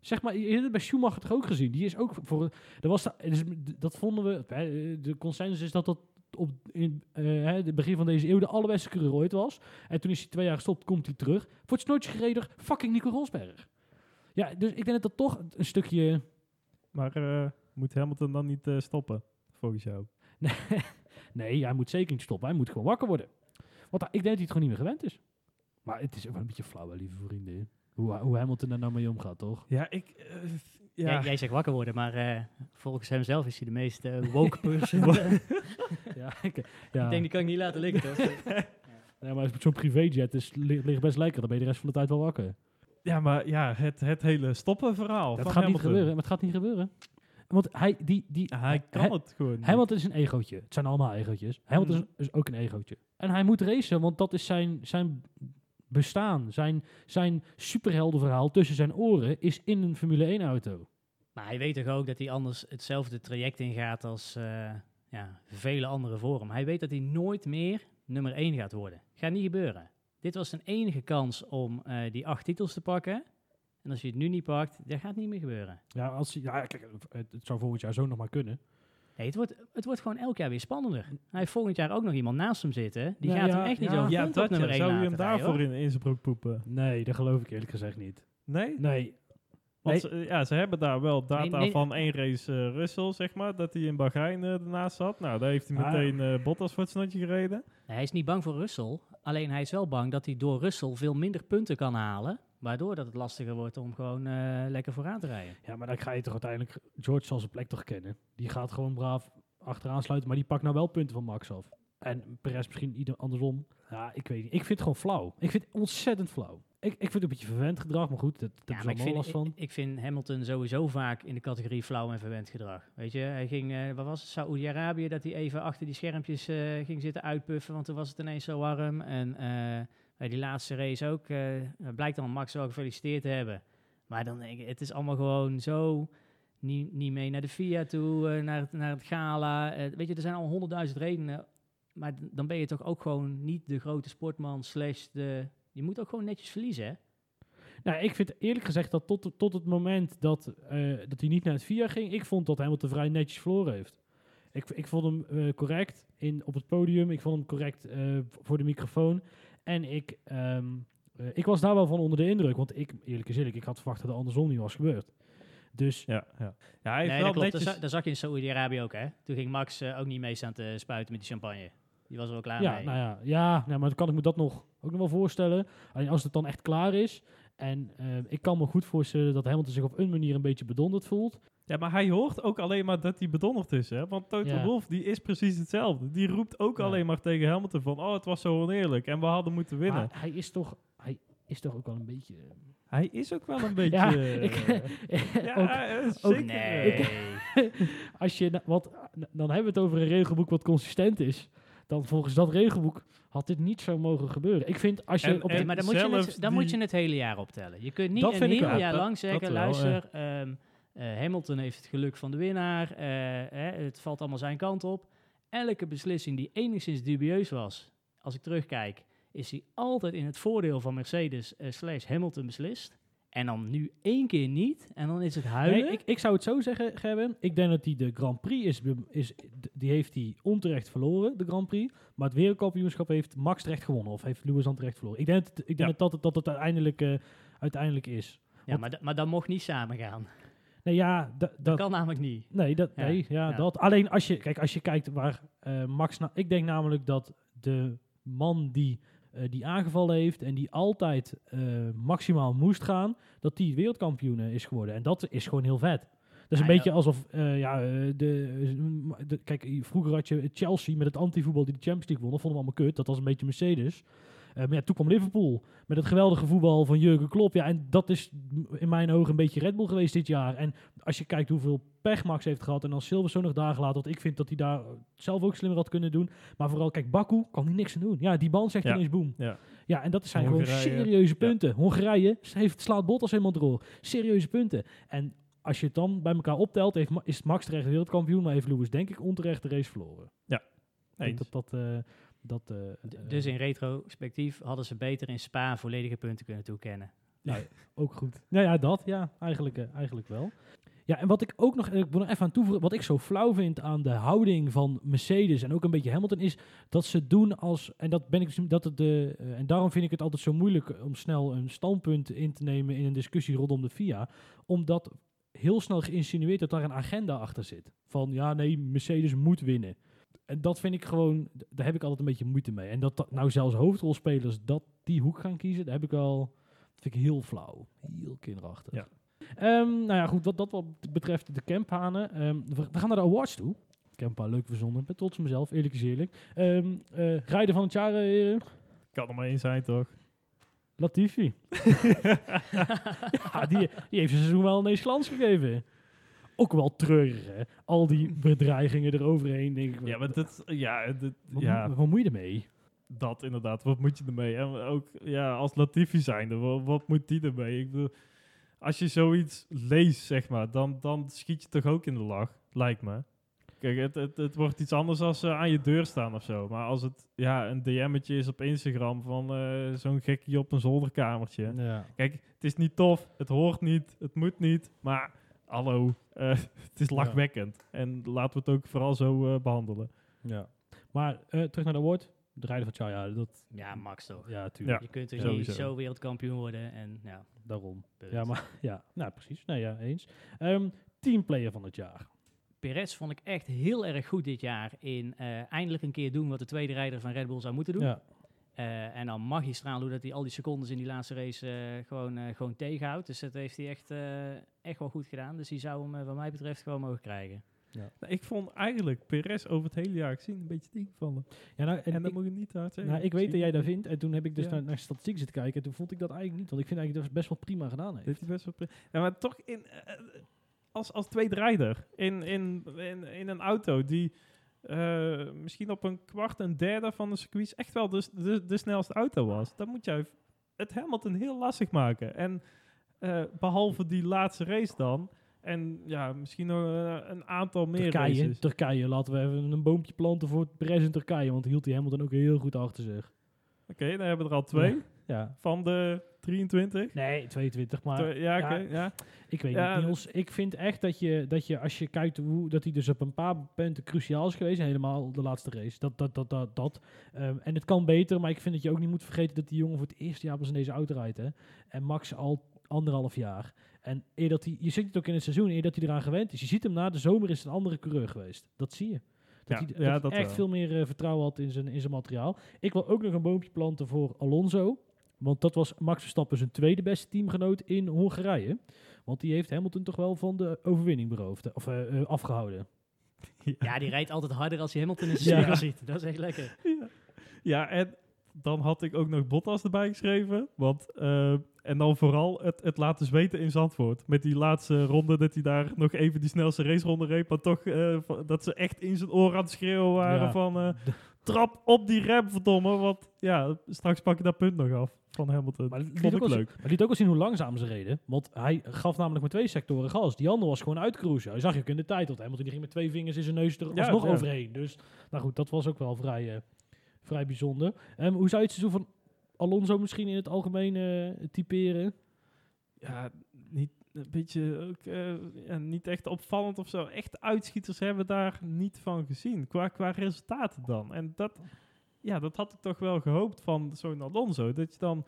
Zeg maar, je hebt het bij Schumacher toch ook gezien. Die is ook voor... Er was dus dat vonden we... De consensus is dat dat op in eh, het begin van deze eeuw de allerbeste coureur ooit was. En toen is hij twee jaar gestopt, komt hij terug. Voor het snootje gereden, fucking Nico Rosberg. Ja, dus ik denk dat dat toch een stukje... Maar eh, moet Hamilton dan niet eh, stoppen, volgens jou? Nee, hij moet zeker niet stoppen. Hij moet gewoon wakker worden. Want ik denk dat hij het gewoon niet meer gewend is. Maar het is ook wel een beetje flauw, hè, lieve vrienden. Hoe, hoe Hamilton daar nou mee omgaat, toch? Ja, ik... eh, ja. Jij, jij zegt wakker worden, maar eh, volgens hem zelf is hij de meest eh, woke person. Ja, ik, ja. Ik denk, die kan ik niet laten liggen, toch? nee, maar zo'n privéjet is, ligt, ligt best lekker. Dan ben je de rest van de tijd wel wakker. ja, maar ja, het, het hele stoppen verhaal Dat van gaat niet gebeuren. Maar het gaat niet gebeuren. Want hij, die, die, hij kan hij- het gewoon niet. Hamilton is een egootje. Het zijn allemaal egootjes. Hamilton is, is ook een egootje. En hij moet racen, want dat is zijn, zijn bestaan. Zijn, zijn superheldenverhaal tussen zijn oren is in een Formule 1-auto. Maar hij weet toch ook dat hij anders hetzelfde traject ingaat als eh, ja, vele anderen voor hem. Hij weet dat hij nooit meer nummer 1 gaat worden. Gaat niet gebeuren. Dit was zijn enige kans om eh, die acht titels te pakken. En als je het nu niet pakt, dat gaat niet meer gebeuren. Ja, als, hij- ja kijk, het, het zou volgend jaar zo nog maar kunnen. Het, wordt, het wordt gewoon elk jaar weer spannender. Hij heeft volgend jaar ook nog iemand naast hem zitten. Die Ja, gaat ja, hem echt niet ja. zo ja, op dat nummer ja. 1 Zou je hem daarvoor hoor. in, in zijn broek poepen? Nee, dat geloof ik eerlijk gezegd niet. Nee? Nee. Want Nee. ze, ja, ze hebben daar wel data Nee, nee. van één race eh, Russell, zeg maar, dat hij in Bahrein eh, ernaast zat. Nou, daar heeft hij Ah. meteen eh, Bottas voor het snotje gereden. Nee, hij is niet bang voor Russell. Alleen hij is wel bang dat hij door Russell veel minder punten kan halen. Waardoor dat het lastiger wordt om gewoon eh, lekker vooraan te rijden. Ja, maar dan ga je toch uiteindelijk... George zal zijn plek toch kennen. Die gaat gewoon braaf achteraan sluiten, maar die pakt nou wel punten van Max af. En Perez misschien ieder andersom. Ja, ik weet niet. Ik vind het gewoon flauw. Ik vind het ontzettend flauw. Ik, ik vind het een beetje verwend gedrag, maar goed, dat, dat Ja, is ik allemaal vind, last ik, van. ik vind Hamilton sowieso vaak in de categorie flauw en verwend gedrag. Weet je, hij ging, eh wat was het, Saoedi-Arabië, dat hij even achter die schermpjes eh, ging zitten uitpuffen, want toen was het ineens zo warm. En die laatste race ook, eh, blijkt dan Max wel gefeliciteerd te hebben. Maar dan denk ik, het is allemaal gewoon zo niet, niet mee naar de FIA toe, eh, naar, het, naar het gala. Eh, weet je, er zijn al honderdduizend redenen. Maar dan ben je toch ook gewoon niet de grote sportman slash de... Je moet ook gewoon netjes verliezen, hè? Nou, ik vind eerlijk gezegd dat tot, tot het moment dat, dat hij niet naar het VIA ging, ik vond dat Hamilton vrij netjes verloren heeft. Ik, ik vond hem correct in, op het podium. Ik vond hem correct voor de microfoon. En ik, ehm, eh, ik was daar wel van onder de indruk. Want ik, eerlijk is eerlijk, ik had verwacht dat het andersom niet was gebeurd. Dus Ja, ja. ja hij heeft Nee, wel dat klopt. netjes... Dat, zag je in Saoedi-Arabië ook, hè? Toen ging Max eh, ook niet mee staan te spuiten met die champagne. Die was er wel klaar ja, mee. nou ja, ja nou, maar dan kan ik me dat nog, ook nog wel voorstellen. Alleen als het dan echt klaar is. En eh, ik kan me goed voorstellen dat Hamilton zich op een manier een beetje bedonderd voelt. Ja, maar hij hoort ook alleen maar dat hij bedonderd is, hè? Want Toto Ja. Wolff, die is precies hetzelfde. Die roept ook Ja. alleen maar tegen Hamilton van... Oh, het was zo oneerlijk en we hadden moeten winnen. Maar hij is toch, hij is toch ook wel een beetje... eh, hij is ook wel een beetje... Ja, eh, ik, ja, ook, ook- zeker. Nee. als je, wat, dan hebben we het over een regelboek wat consistent is. Dan volgens dat regelboek had dit niet zo mogen gebeuren. Ik vind als je En- op en- maar dan, moet je, het, dan die- moet je het hele jaar optellen. Je kunt niet Dat een heel jaar lang zeggen, dat wel, luister, ehm, eh, Hamilton heeft het geluk van de winnaar, eh, hè, het valt allemaal zijn kant op. Elke beslissing die enigszins dubieus was, als ik terugkijk, is hij altijd in het voordeel van Mercedes eh, slash Hamilton beslist. En dan nu één keer niet, en dan is het huilen. Nee, ik, ik zou het zo zeggen, Gerben. Ik denk dat hij de Grand Prix is, is die heeft hij onterecht verloren, de Grand Prix. Maar het wereldkampioenschap heeft Max terecht gewonnen. Of heeft Lewis dan terecht verloren. Ik denk, dat, ik denk Ja. dat, het, dat het uiteindelijk, eh, uiteindelijk is. ja, maar, maar dat mocht niet samen gaan. Nee, ja, da- Dat dat, kan namelijk niet. Nee, dat, Ja, nee ja, ja. dat. Alleen als je, kijk, als je kijkt waar eh, Max... na- ik denk namelijk dat de man die, eh, die aangevallen heeft en die altijd eh, maximaal moest gaan, dat die wereldkampioen eh, is geworden. En dat is gewoon heel vet. Dat is een Ja, beetje alsof, ja, de, de, kijk, vroeger had je Chelsea met het antivoetbal die de Champions League won. Dat vonden we allemaal kut. Dat was een beetje Mercedes. Eh, maar ja, toen kwam Liverpool met het geweldige voetbal van Jurgen Klopp. Ja, en dat is in mijn ogen een beetje Red Bull geweest dit jaar. En als je kijkt hoeveel pech Max heeft gehad en dan Silverstone nog dagen later, want ik vind dat hij daar zelf ook slimmer had kunnen doen. Maar vooral, kijk, Baku kan hij niks aan doen. Ja, die band zegt Ja. ineens boem. Ja. Ja, en dat zijn gewoon serieuze punten. Hongarije heeft, slaat bot als helemaal door. Serieuze punten. En als je het dan bij elkaar optelt, heeft, is Max terecht wereldkampioen, maar heeft Lewis denk ik onterecht de race verloren. Ik denk dat dat... eh, dat eh, eh, dus in retrospectief hadden ze beter in Spa volledige punten kunnen toekennen. Ook goed. Nou ja, dat. Ja, eigenlijk, eh, eigenlijk wel. Ja, en wat ik ook nog, ik wil nog even aan toevoegen, wat ik zo flauw vind aan de houding van Mercedes en ook een beetje Hamilton, is dat ze doen als, en dat ben ik, dat het de, en daarom vind ik het altijd zo moeilijk om snel een standpunt in te nemen in een discussie rondom de FIA, omdat heel snel geïnsinueerd dat daar een agenda achter zit. Van ja, nee, Mercedes moet winnen. En dat vind ik gewoon, daar heb ik altijd een beetje moeite mee. En dat, dat nou zelfs hoofdrolspelers dat die hoek gaan kiezen, daar heb ik dat vind ik heel flauw. Heel kinderachtig. Ja. Ehm, nou ja, goed, wat dat wat betreft de camphanen. Ehm, we, we gaan naar de awards toe. Campa, leuk verzonnen. Ben trots op mezelf, eerlijk is eerlijk. Eh, rijder van het jaar, eh, heren? Kan er maar één zijn, toch? Latifi. ja, die, die heeft zijn seizoen wel ineens glans gegeven. Ook wel treurig, hè? Al die bedreigingen eroverheen. Denk ik, Ja, maar dat... Ja, dat, wat, ja moet- wat moet je ermee? dat inderdaad. Wat moet je ermee? En ook ja, als Latifi zijnde, wat, wat moet die ermee? Ik bedoel, als je zoiets leest, zeg maar, dan, dan schiet je toch ook in de lach, lijkt me. Kijk, het, het, het wordt iets anders als ze aan je deur staan of zo. Maar als het ja, een DM'tje is op Instagram van eh, zo'n gekkie op een zolderkamertje. Ja. Kijk, het is niet tof, het hoort niet, het moet niet, maar hallo, eh, het is Ja. lachwekkend. En laten we het ook vooral zo eh, behandelen. ja. Maar eh, terug naar de award. De rijder van het jaar, ja, dat... Ja, Max toch. Ja, tuurlijk. Ja. Je kunt er Ja, niet sowieso. zo wereldkampioen worden en ja, Daarom. punt. Ja, maar ja, nou precies. Nee, ja, eens. Ehm teamplayer van het jaar. Perez vond ik echt heel erg goed dit jaar in eh, eindelijk een keer doen wat de tweede rijder van Red Bull zou moeten doen. Ja. Eh, en dan magistraal hoe dat hij al die secondes in die laatste race eh, gewoon, eh, gewoon tegenhoudt. Dus dat heeft hij echt, eh, echt wel goed gedaan. Dus die zou hem wat mij betreft gewoon mogen krijgen. Nou, Ik vond eigenlijk Perez over het hele jaar gezien een beetje tegenvallen. Ja, nou, En, en dat moet je niet hard zeggen. nou, ik weet dat jij dat vindt. En toen heb ik dus Ja. naar, naar statistiek zitten kijken. En toen vond ik dat eigenlijk niet. Want ik vind eigenlijk dat het best wel prima gedaan heeft. Dit is best wel pri- ja, maar toch in, als, als tweede rijder in, in, in, in een auto die eh, misschien op een kwart, een derde van de circuit echt wel de, de, de snelste auto was. Dan moet jij het Hamilton heel lastig maken. En eh, behalve die laatste race dan. En ja, misschien nog een aantal meer Turkije, races. Turkije. Laten we even een boompje planten voor Perez in Turkije. Want hield hij Hamilton ook heel goed achter zich. Oké, dan hebben we er al twee. Ja. Van de 23. Nee, 22, maar ja, oké, ja. ja. ik weet Ja, niet, Niels. Ik vind echt dat je, dat je als je kijkt hoe dat hij dus op een paar punten cruciaal is geweest, helemaal de laatste race. Dat, dat, dat, dat, dat. Ehm, en het kan beter, maar ik vind dat je ook niet moet vergeten dat die jongen voor het eerste jaar pas in deze auto rijdt. Hè? En Max al anderhalf jaar. En eer dat hij, je ziet het ook in het seizoen, eer dat hij eraan gewend is. Je ziet hem na de zomer is het een andere coureur geweest. Dat zie je. Dat Ja, hij, dat ja, echt wel. veel meer eh, vertrouwen had in zijn, in zijn materiaal. Ik wil ook nog een boompje planten voor Alonso. Want dat was Max Verstappen zijn tweede beste teamgenoot in Hongarije. Want die heeft Hamilton toch wel van de overwinning beroofd. eh, Of eh, eh, afgehouden. Ja, die rijdt altijd harder als je Hamilton in Ja. zijn spiegel ziet. Dat is echt lekker. Ja. ja, en dan had ik ook nog Bottas erbij geschreven. Want, eh, en dan vooral het, het laten zweten in Zandvoort. Met die laatste ronde dat hij daar nog even die snelste raceronde reed. Maar toch eh, dat ze echt in zijn oor aan het schreeuwen waren Ja. van... eh, trap op die rem, verdomme. Want ja, straks pak je dat punt nog af van Hamilton. Maar het Vond liet, ik ook wel, leuk. maar het liet ook wel zien hoe langzaam ze reden. Want hij gaf namelijk maar twee sectoren gas. Die andere was gewoon uitcruisen. Hij zag je ook in de tijd. Want Hamilton die ging met twee vingers in zijn neus er Ja, ja. overheen. Dus nou goed, dat was ook wel vrij, eh, vrij bijzonder. Ehm, hoe zou je het seizoen van Alonso misschien in het algemeen eh, typeren? Ja, niet een beetje ook eh, ja, niet echt opvallend of zo. Echt uitschieters hebben we daar niet van gezien. Qua, qua resultaten dan. En dat, ja, dat had ik toch wel gehoopt van zo'n Alonso. Dat je dan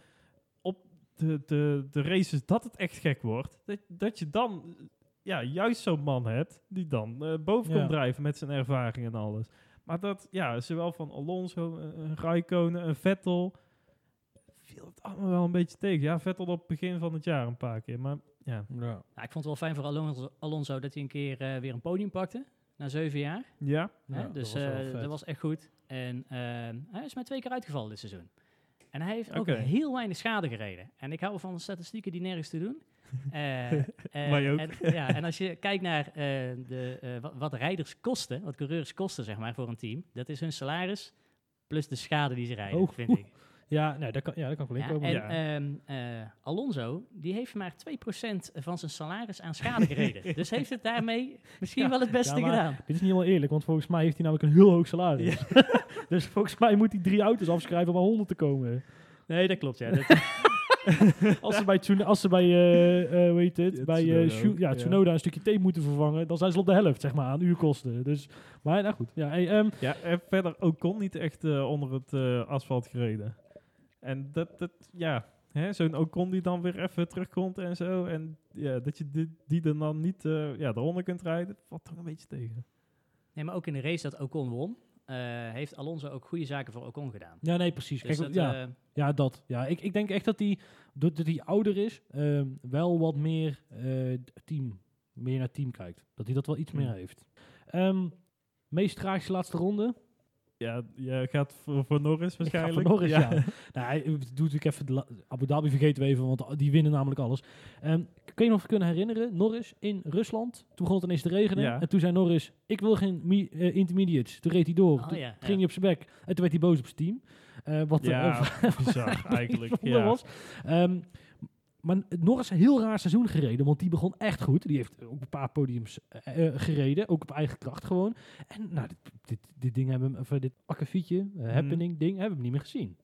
op de, de, de races dat het echt gek wordt. Dat, dat je dan eh, ja, juist zo'n man hebt die dan eh, boven Ja. komt drijven met zijn ervaring en alles. Maar dat, ja, zowel van Alonso, een, een Raikkonen, een Vettel, viel het allemaal wel een beetje tegen. Ja, Vettel op het begin van het jaar een paar keer, maar ja. Ja. Nou, ik vond het wel fijn voor Alonso, Alonso dat hij een keer eh, weer een podium pakte. Na zeven jaar. Ja, dat dus was eh, dat was echt goed. En ehm, hij is maar twee keer uitgevallen dit seizoen. En hij heeft ook heel weinig schade gereden. En ik hou van statistieken die nergens te doen. Eh, eh, Wij ook. En, ja, en als je kijkt naar eh, de, eh, wat, wat rijders kosten, wat coureurs kosten zeg maar, voor een team, dat is hun salaris plus de schade die ze rijden, Oh. vind ik. Ja, nee, dat kan, ja, dat kan gelijk Ja, komen. en Ja. ehm, eh, Alonso, die heeft maar 2% van zijn salaris aan schade gereden. dus heeft het daarmee misschien Ja, wel het beste gedaan. Dit is niet helemaal eerlijk, want volgens mij heeft hij namelijk een heel hoog salaris. dus volgens mij moet hij drie auto's afschrijven om aan 100 te komen. Nee, dat klopt, ja. Dat, Als ze bij, als ze bij eh, eh, het, Ja, bij Tsunoda eh, Shu- ook, ja, ja. Tsunoda een stukje tape moeten vervangen, dan zijn ze op de helft, zeg maar, aan uurkosten. Dus, maar nou goed. Ja, hey, ehm, ja en verder ook kon niet echt onder het eh, asfalt gereden. En dat, dat ja, hè, zo'n Ocon die dan weer even terugkomt en zo. En ja, dat je die, die er dan niet eh, ja, eronder kunt rijden, valt toch een beetje tegen. nee, maar ook in de race dat Ocon won, eh, heeft Alonso ook goede zaken voor Ocon gedaan. ja, nee, precies. Dus Kijk, dat, ja, eh, ja, dat. Ja, ik, ik denk echt dat hij, doordat hij ouder is, ehm, wel wat meer eh, team, meer naar team kijkt. Dat hij dat wel iets Hmm. meer heeft. Ehm, meest tragische laatste ronde? Ja, je gaat voor, voor Norris Ik ga waarschijnlijk. voor Norris, ja. nou, hij doet natuurlijk even de Abu Dhabi vergeten we even, want die winnen namelijk alles. Ehm, kun je nog kunnen herinneren, Norris in Rusland, toen begon het ineens te regenen. Ja. En toen zei Norris, ik wil geen mi- eh, intermediates. Toen reed hij door. Oh toen ja, ging ja. hij op zijn bek. En toen werd hij boos op zijn team. Eh, wat Ja, eh, bizar eigenlijk. Ja. was. Ehm, maar Norris een heel raar seizoen gereden, want die begon echt goed. Die heeft ook een paar podiums eh, eh, gereden, ook op eigen kracht gewoon. En nou, dit, dit, dit ding hebben we, eh, dit akkefietje, Mhm. happening ding, hebben we niet meer gezien.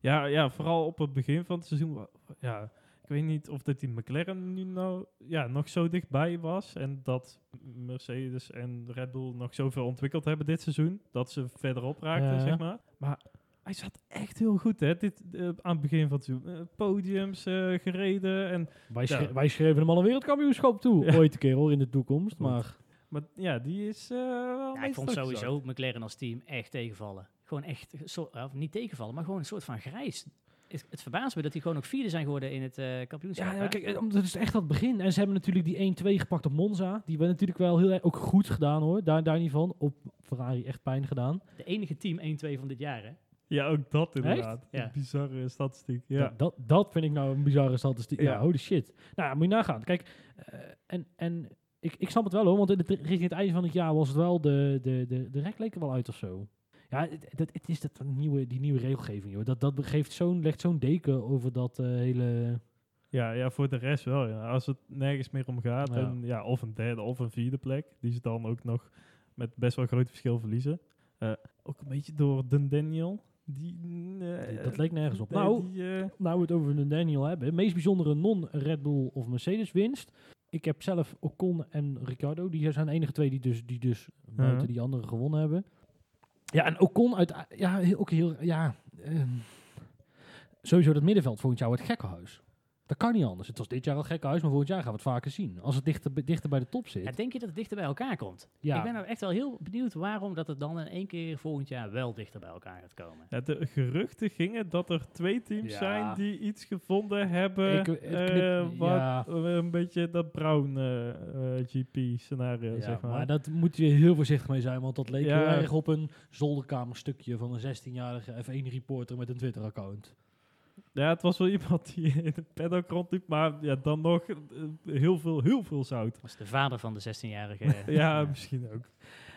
Ja, ja, vooral op het begin van het seizoen. Ja, ik weet niet of dat die McLaren nu nou ja, nog zo dichtbij was. En dat Mercedes en Red Bull nog zoveel ontwikkeld hebben dit seizoen. Dat ze verderop raakten, Ja. zeg maar. Maar hij zat echt heel goed, hè, dit, eh, aan het begin van het seizoen. Eh, podiums eh, gereden. En, Wij, Ja. schre- wij schreven hem al een wereldkampioenschap toe, Ja. ooit een keer hoor, in de toekomst. Maar maar ja, die is eh wel Ja, ik vond sowieso McLaren als team echt tegenvallen. Gewoon echt, zo, of niet tegenvallen, maar gewoon een soort van grijs. Het, het verbaast me dat die gewoon ook vierde zijn geworden in het eh kampioenschap. ja, kijk, dat is echt dat begin. En ze hebben natuurlijk die 1-2 gepakt op Monza. Die werd natuurlijk wel heel erg ook goed gedaan hoor, daar, daar niet van. Op Ferrari echt pijn gedaan. De enige team 1-2 van dit jaar, hè? Ja, ook dat inderdaad. Ja. Een bizarre statistiek. Ja. Dat, dat, dat vind ik nou een bizarre statistiek. Ja, Ja. holy shit. Nou ja, moet je nagaan. Kijk, eh, en, en ik, ik snap het wel hoor, want in het, richting het einde van het jaar was het wel, de, de, de, de rek leek er wel uit of zo. Ja, het, het, het is dat nieuwe, die nieuwe regelgeving, joh. Dat, dat geeft zo'n, legt zo'n deken over dat eh, hele... Ja, ja, voor de rest wel. Ja. Als het nergens meer om gaat, Ja. en, ja, of een derde of een vierde plek, die ze dan ook nog met best wel groot verschil verliezen. Eh, ook een beetje door Den Daniel, Die, nee, dat leek nergens op. nee, nou, die, eh, nou we het over een Daniel hebben. Meest bijzondere non-Red Bull of Mercedes winst. Ik heb zelf Ocon en Ricardo. Die zijn de enige twee die dus, die dus buiten die anderen gewonnen hebben. Ja, en Ocon uit... Ja, ook heel... Ja, ehm, sowieso dat middenveld volgend jaar wordt gekkenhuis. Dat kan niet anders. Het was dit jaar al gekkenhuis, maar volgend jaar gaan we het vaker zien. Als het dichter, dichter bij de top zit. Ja, denk je dat het dichter bij elkaar komt? ja. Ik ben nou echt wel heel benieuwd waarom dat het dan in één keer volgend jaar wel dichter bij elkaar gaat komen. ja, de geruchten gingen dat er twee teams Ja. zijn die iets gevonden hebben. Ik- knip- eh, wat ja. een beetje dat Brown eh, eh, GP-scenario, Ja, zeg maar. maar dat moet je heel voorzichtig mee zijn, want dat leek Ja. heel erg op een zolderkamerstukje van een 16-jarige F1-reporter met een Twitter-account. Ja, het was wel iemand die in het paddock rondliep, maar ja, dan nog eh, heel veel, heel veel zout. Dat was de vader van de 16-jarige. ja, misschien ook.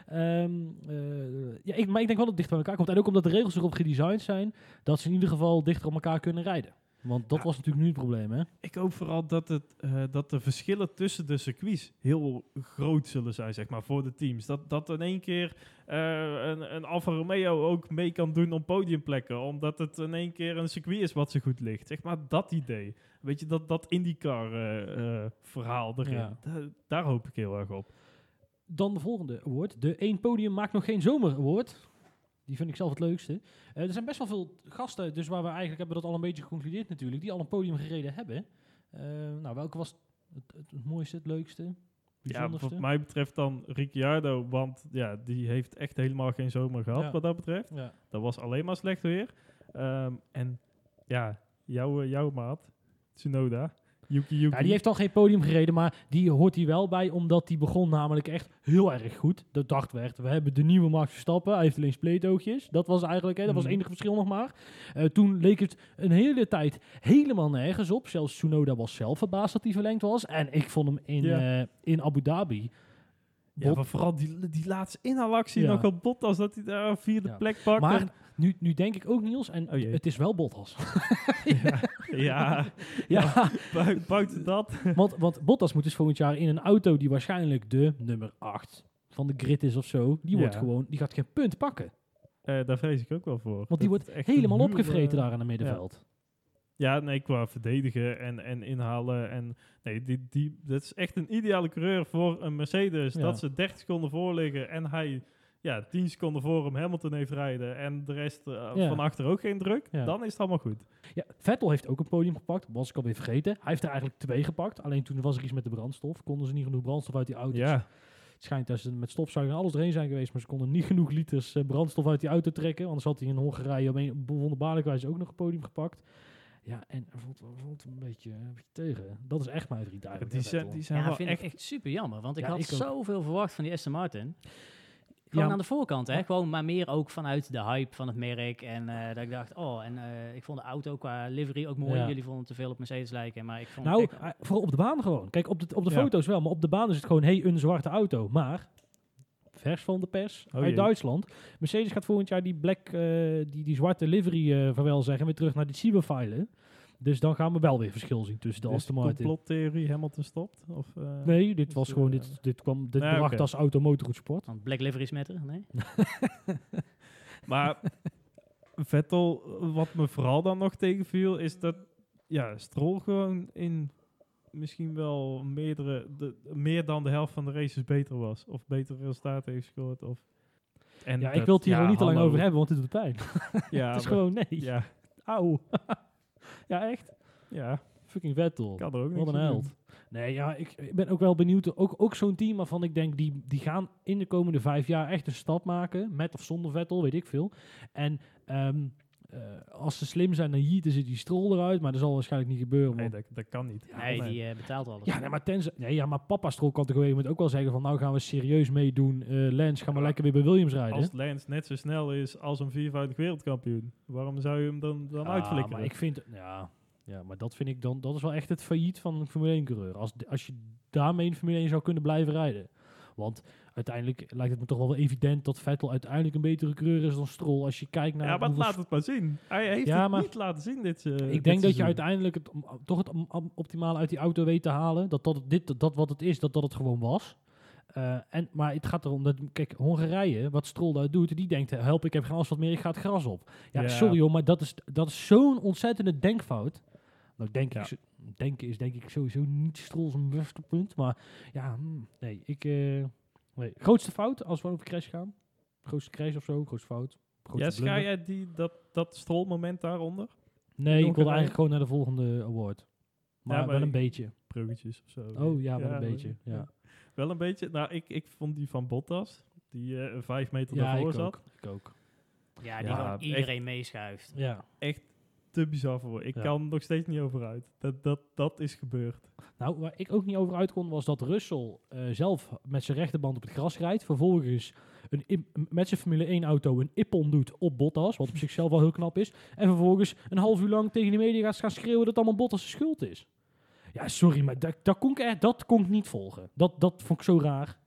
Ehm, eh, ja, ik, maar ik denk wel dat het dichter bij elkaar komt. En ook omdat de regels erop gedesigned zijn, dat ze in ieder geval dichter op elkaar kunnen rijden. Want dat Ja. was natuurlijk nu het probleem, hè? Ik hoop vooral dat, het, eh, dat de verschillen tussen de circuits heel groot zullen zijn, zeg maar, voor de teams. Dat, dat in één keer eh, een, een Alfa Romeo ook mee kan doen om podiumplekken, omdat het in één keer een circuit is wat zo goed ligt. Zeg maar, dat idee. Weet je, dat, dat IndyCar-verhaal erin. Ja. Da- daar hoop ik heel erg op. Dan de volgende award. De één podium maakt nog geen zomer award. Die vind ik zelf het leukste. Eh, er zijn best wel veel gasten, dus waar we eigenlijk hebben dat al een beetje geconcludeerd natuurlijk, die al een podium gereden hebben. Eh, nou, welke was het, het, het mooiste, het leukste, Ja, wat mij betreft dan Ricciardo, want ja, die heeft echt helemaal geen zomer gehad Ja. wat dat betreft. ja. Dat was alleen maar slecht weer. Ehm, en ja, jouw, eh, jouw maat, Tsunoda, Yuki Yuki. Ja, die heeft al geen podium gereden, maar die hoort hier wel bij, omdat die begon namelijk echt heel erg goed. De dacht werd, we hebben de nieuwe Max Verstappen, hij heeft alleen spleetoogjes. Dat was eigenlijk, hè, dat was het Mhm. enige verschil nog maar. Eh, toen leek het een hele tijd helemaal nergens op. Zelfs Tsunoda was zelf verbaasd dat hij verlengd was. En ik vond hem in, Ja. eh, in Abu Dhabi. ja, maar vooral die, die laatste inhaalactie Ja. nog als dat hij daar vierde Ja. plek pakt. Maar nu, nu denk ik ook, Niels, en Oh het is wel Bottas. ja, ja, ja, bui- buiten dat. want, want Bottas moet dus volgend jaar in een auto die waarschijnlijk de nummer 8 van de grid is of zo. Die, wordt Ja. gewoon, die gaat geen punt pakken. Eh, daar vrees ik ook wel voor. Want die wordt echt helemaal opgevreten eh, daar aan het middenveld. Ja, nee, qua verdedigen en, en inhalen. En, nee, die, die, dat is echt een ideale coureur voor een Mercedes. Ja. Dat ze 30 seconden voor liggen en hij ja, 10 seconden voor hem Hamilton heeft rijden. En de rest eh, Ja. van achter ook geen druk. Ja. Dan is het allemaal goed. Ja, Vettel heeft ook een podium gepakt. Was ik alweer vergeten. Hij heeft er eigenlijk twee gepakt. Alleen toen was er iets met de brandstof. Konden ze niet genoeg brandstof uit die auto's. Ja, Het schijnt dat ze met stofzuiger en alles erin zijn geweest. Maar ze konden niet genoeg liters eh, brandstof uit die auto trekken. Anders had hij in Hongarije op een wonderbaarlijke wijze ook nog een podium gepakt. Ja, en er valt, er valt een, beetje, een beetje tegen. Dat is echt mijn vriend eigenlijk. die zijn, die zijn Ja, wel vind echt... ik echt super jammer. Want ik Ja, had ik ook. zoveel verwacht van die Aston Martin. Gewoon Ja. aan de voorkant, hè? Ja. Gewoon, maar meer ook vanuit de hype van het merk. En eh, dat ik dacht, oh, en eh, ik vond de auto qua livery ook mooi. Ja. Jullie vonden te veel op Mercedes lijken, maar ik vond Nou, eh, vooral op de baan gewoon. Kijk, op de, op de Ja. foto's wel, maar op de baan is het gewoon, hey, een zwarte auto. Maar, vers van de pers, Oh uit jee. Duitsland. Mercedes gaat volgend jaar die black, eh, die, die zwarte livery eh vaarwel zeggen, weer terug naar die cyberfilen. Dus dan gaan we wel weer verschil zien tussen de Dus Aston Martin. complottheorie Hamilton stopt? Of, eh, Nee, dit was gewoon, dit, dit kwam, dit ja, bracht als auto motorgoed sport. Want Black Livery is met er, nee? Maar Vettel, wat me vooral dan nog tegenviel, is dat ja, Stroll gewoon in misschien wel meerdere, de, meer dan de helft van de races beter was. Of betere resultaten heeft gescoord. Of, en Ja, ik wil het hier ja, niet te lang over hebben, want het doet pijn. Ja, het is maar- gewoon, nee. Ja, Auw. ja, echt. ja, Fucking Vettel. kan er ook Wat een doen. held. Nee, ja, ik, ik ben ook wel benieuwd. Ook, ook zo'n team waarvan ik denk, die, die gaan in de komende vijf jaar echt een stap maken. Met of zonder Vettel, weet ik veel. En ehm, eh, als ze slim zijn, dan jieten ze die strol eruit. Maar dat zal waarschijnlijk niet gebeuren. Nee, dat, dat kan niet. nee, die eh, betaalt alles. ja, nee, maar, tenzij, nee, ja, maar papa strol kan toch moment ook wel zeggen van... Nou gaan we serieus meedoen. Eh Lens, ga maar Ja, lekker weer bij Williams rijden. Als Lance net zo snel is als een viervoudig wereldkampioen, waarom zou je hem dan, dan Ah, uitflikkeren? Maar ik vind, ja, ja, maar dat vind ik dan, dat is wel echt het failliet van een Formule 1 coureur. Als, als je daarmee in Formule 1 zou kunnen blijven rijden. Want uiteindelijk lijkt het me toch wel evident dat Vettel uiteindelijk een betere coureur is dan Stroll. Als je kijkt naar ja, maar laat het maar zien. Hij heeft Ja, het niet laten zien dit eh, ik dit denk dat je uiteindelijk het, toch het optimale uit die auto weet te halen. Dat dat, dit, dat wat het is, dat dat het gewoon was. Eh, en, maar het gaat erom dat, kijk, Hongarije, wat Stroll daar doet, die denkt, help, ik heb geen asfalt meer, ik ga het gras op. Ja, Ja. sorry hoor, maar dat is, dat is zo'n ontzettende denkfout. Nou, denk Ja. ik, denken is denk ik sowieso niet Stroll zijn beste punt, maar ja, hmm, nee, ik, eh, nee. Grootste fout, als we over crash gaan? Grootste crash of zo, grootste fout? Grootste Ja, jij die, dat, dat strolmoment daaronder? Nee, ik wilde eigenlijk gewoon naar de volgende award. Maar, maar wel een beetje. Bruggetjes of zo. Oh ja, wel Ja, een beetje. Ja, Wel een beetje. Nou, ik, ik vond die van Bottas, die eh, vijf meter ja daarvoor ik zat, ook. Ik ook. Ja, die Ja, gewoon echt. iedereen meeschuift. Ja. Te bizar voor. Ik Ja. kan er nog steeds niet over uit. Dat, dat, dat is gebeurd. Nou, waar ik ook niet over uit kon, was dat Russell eh, zelf met zijn rechterband op het gras rijdt. Vervolgens een, met zijn Formule 1 auto een ippon doet op Bottas, wat op zichzelf wel heel knap is. En vervolgens een half uur lang tegen de media gaat gaan schreeuwen dat het allemaal Bottas' schuld is. Ja, sorry, maar dat, dat, kon, ik echt, dat kon ik niet volgen. Dat, dat vond ik zo raar.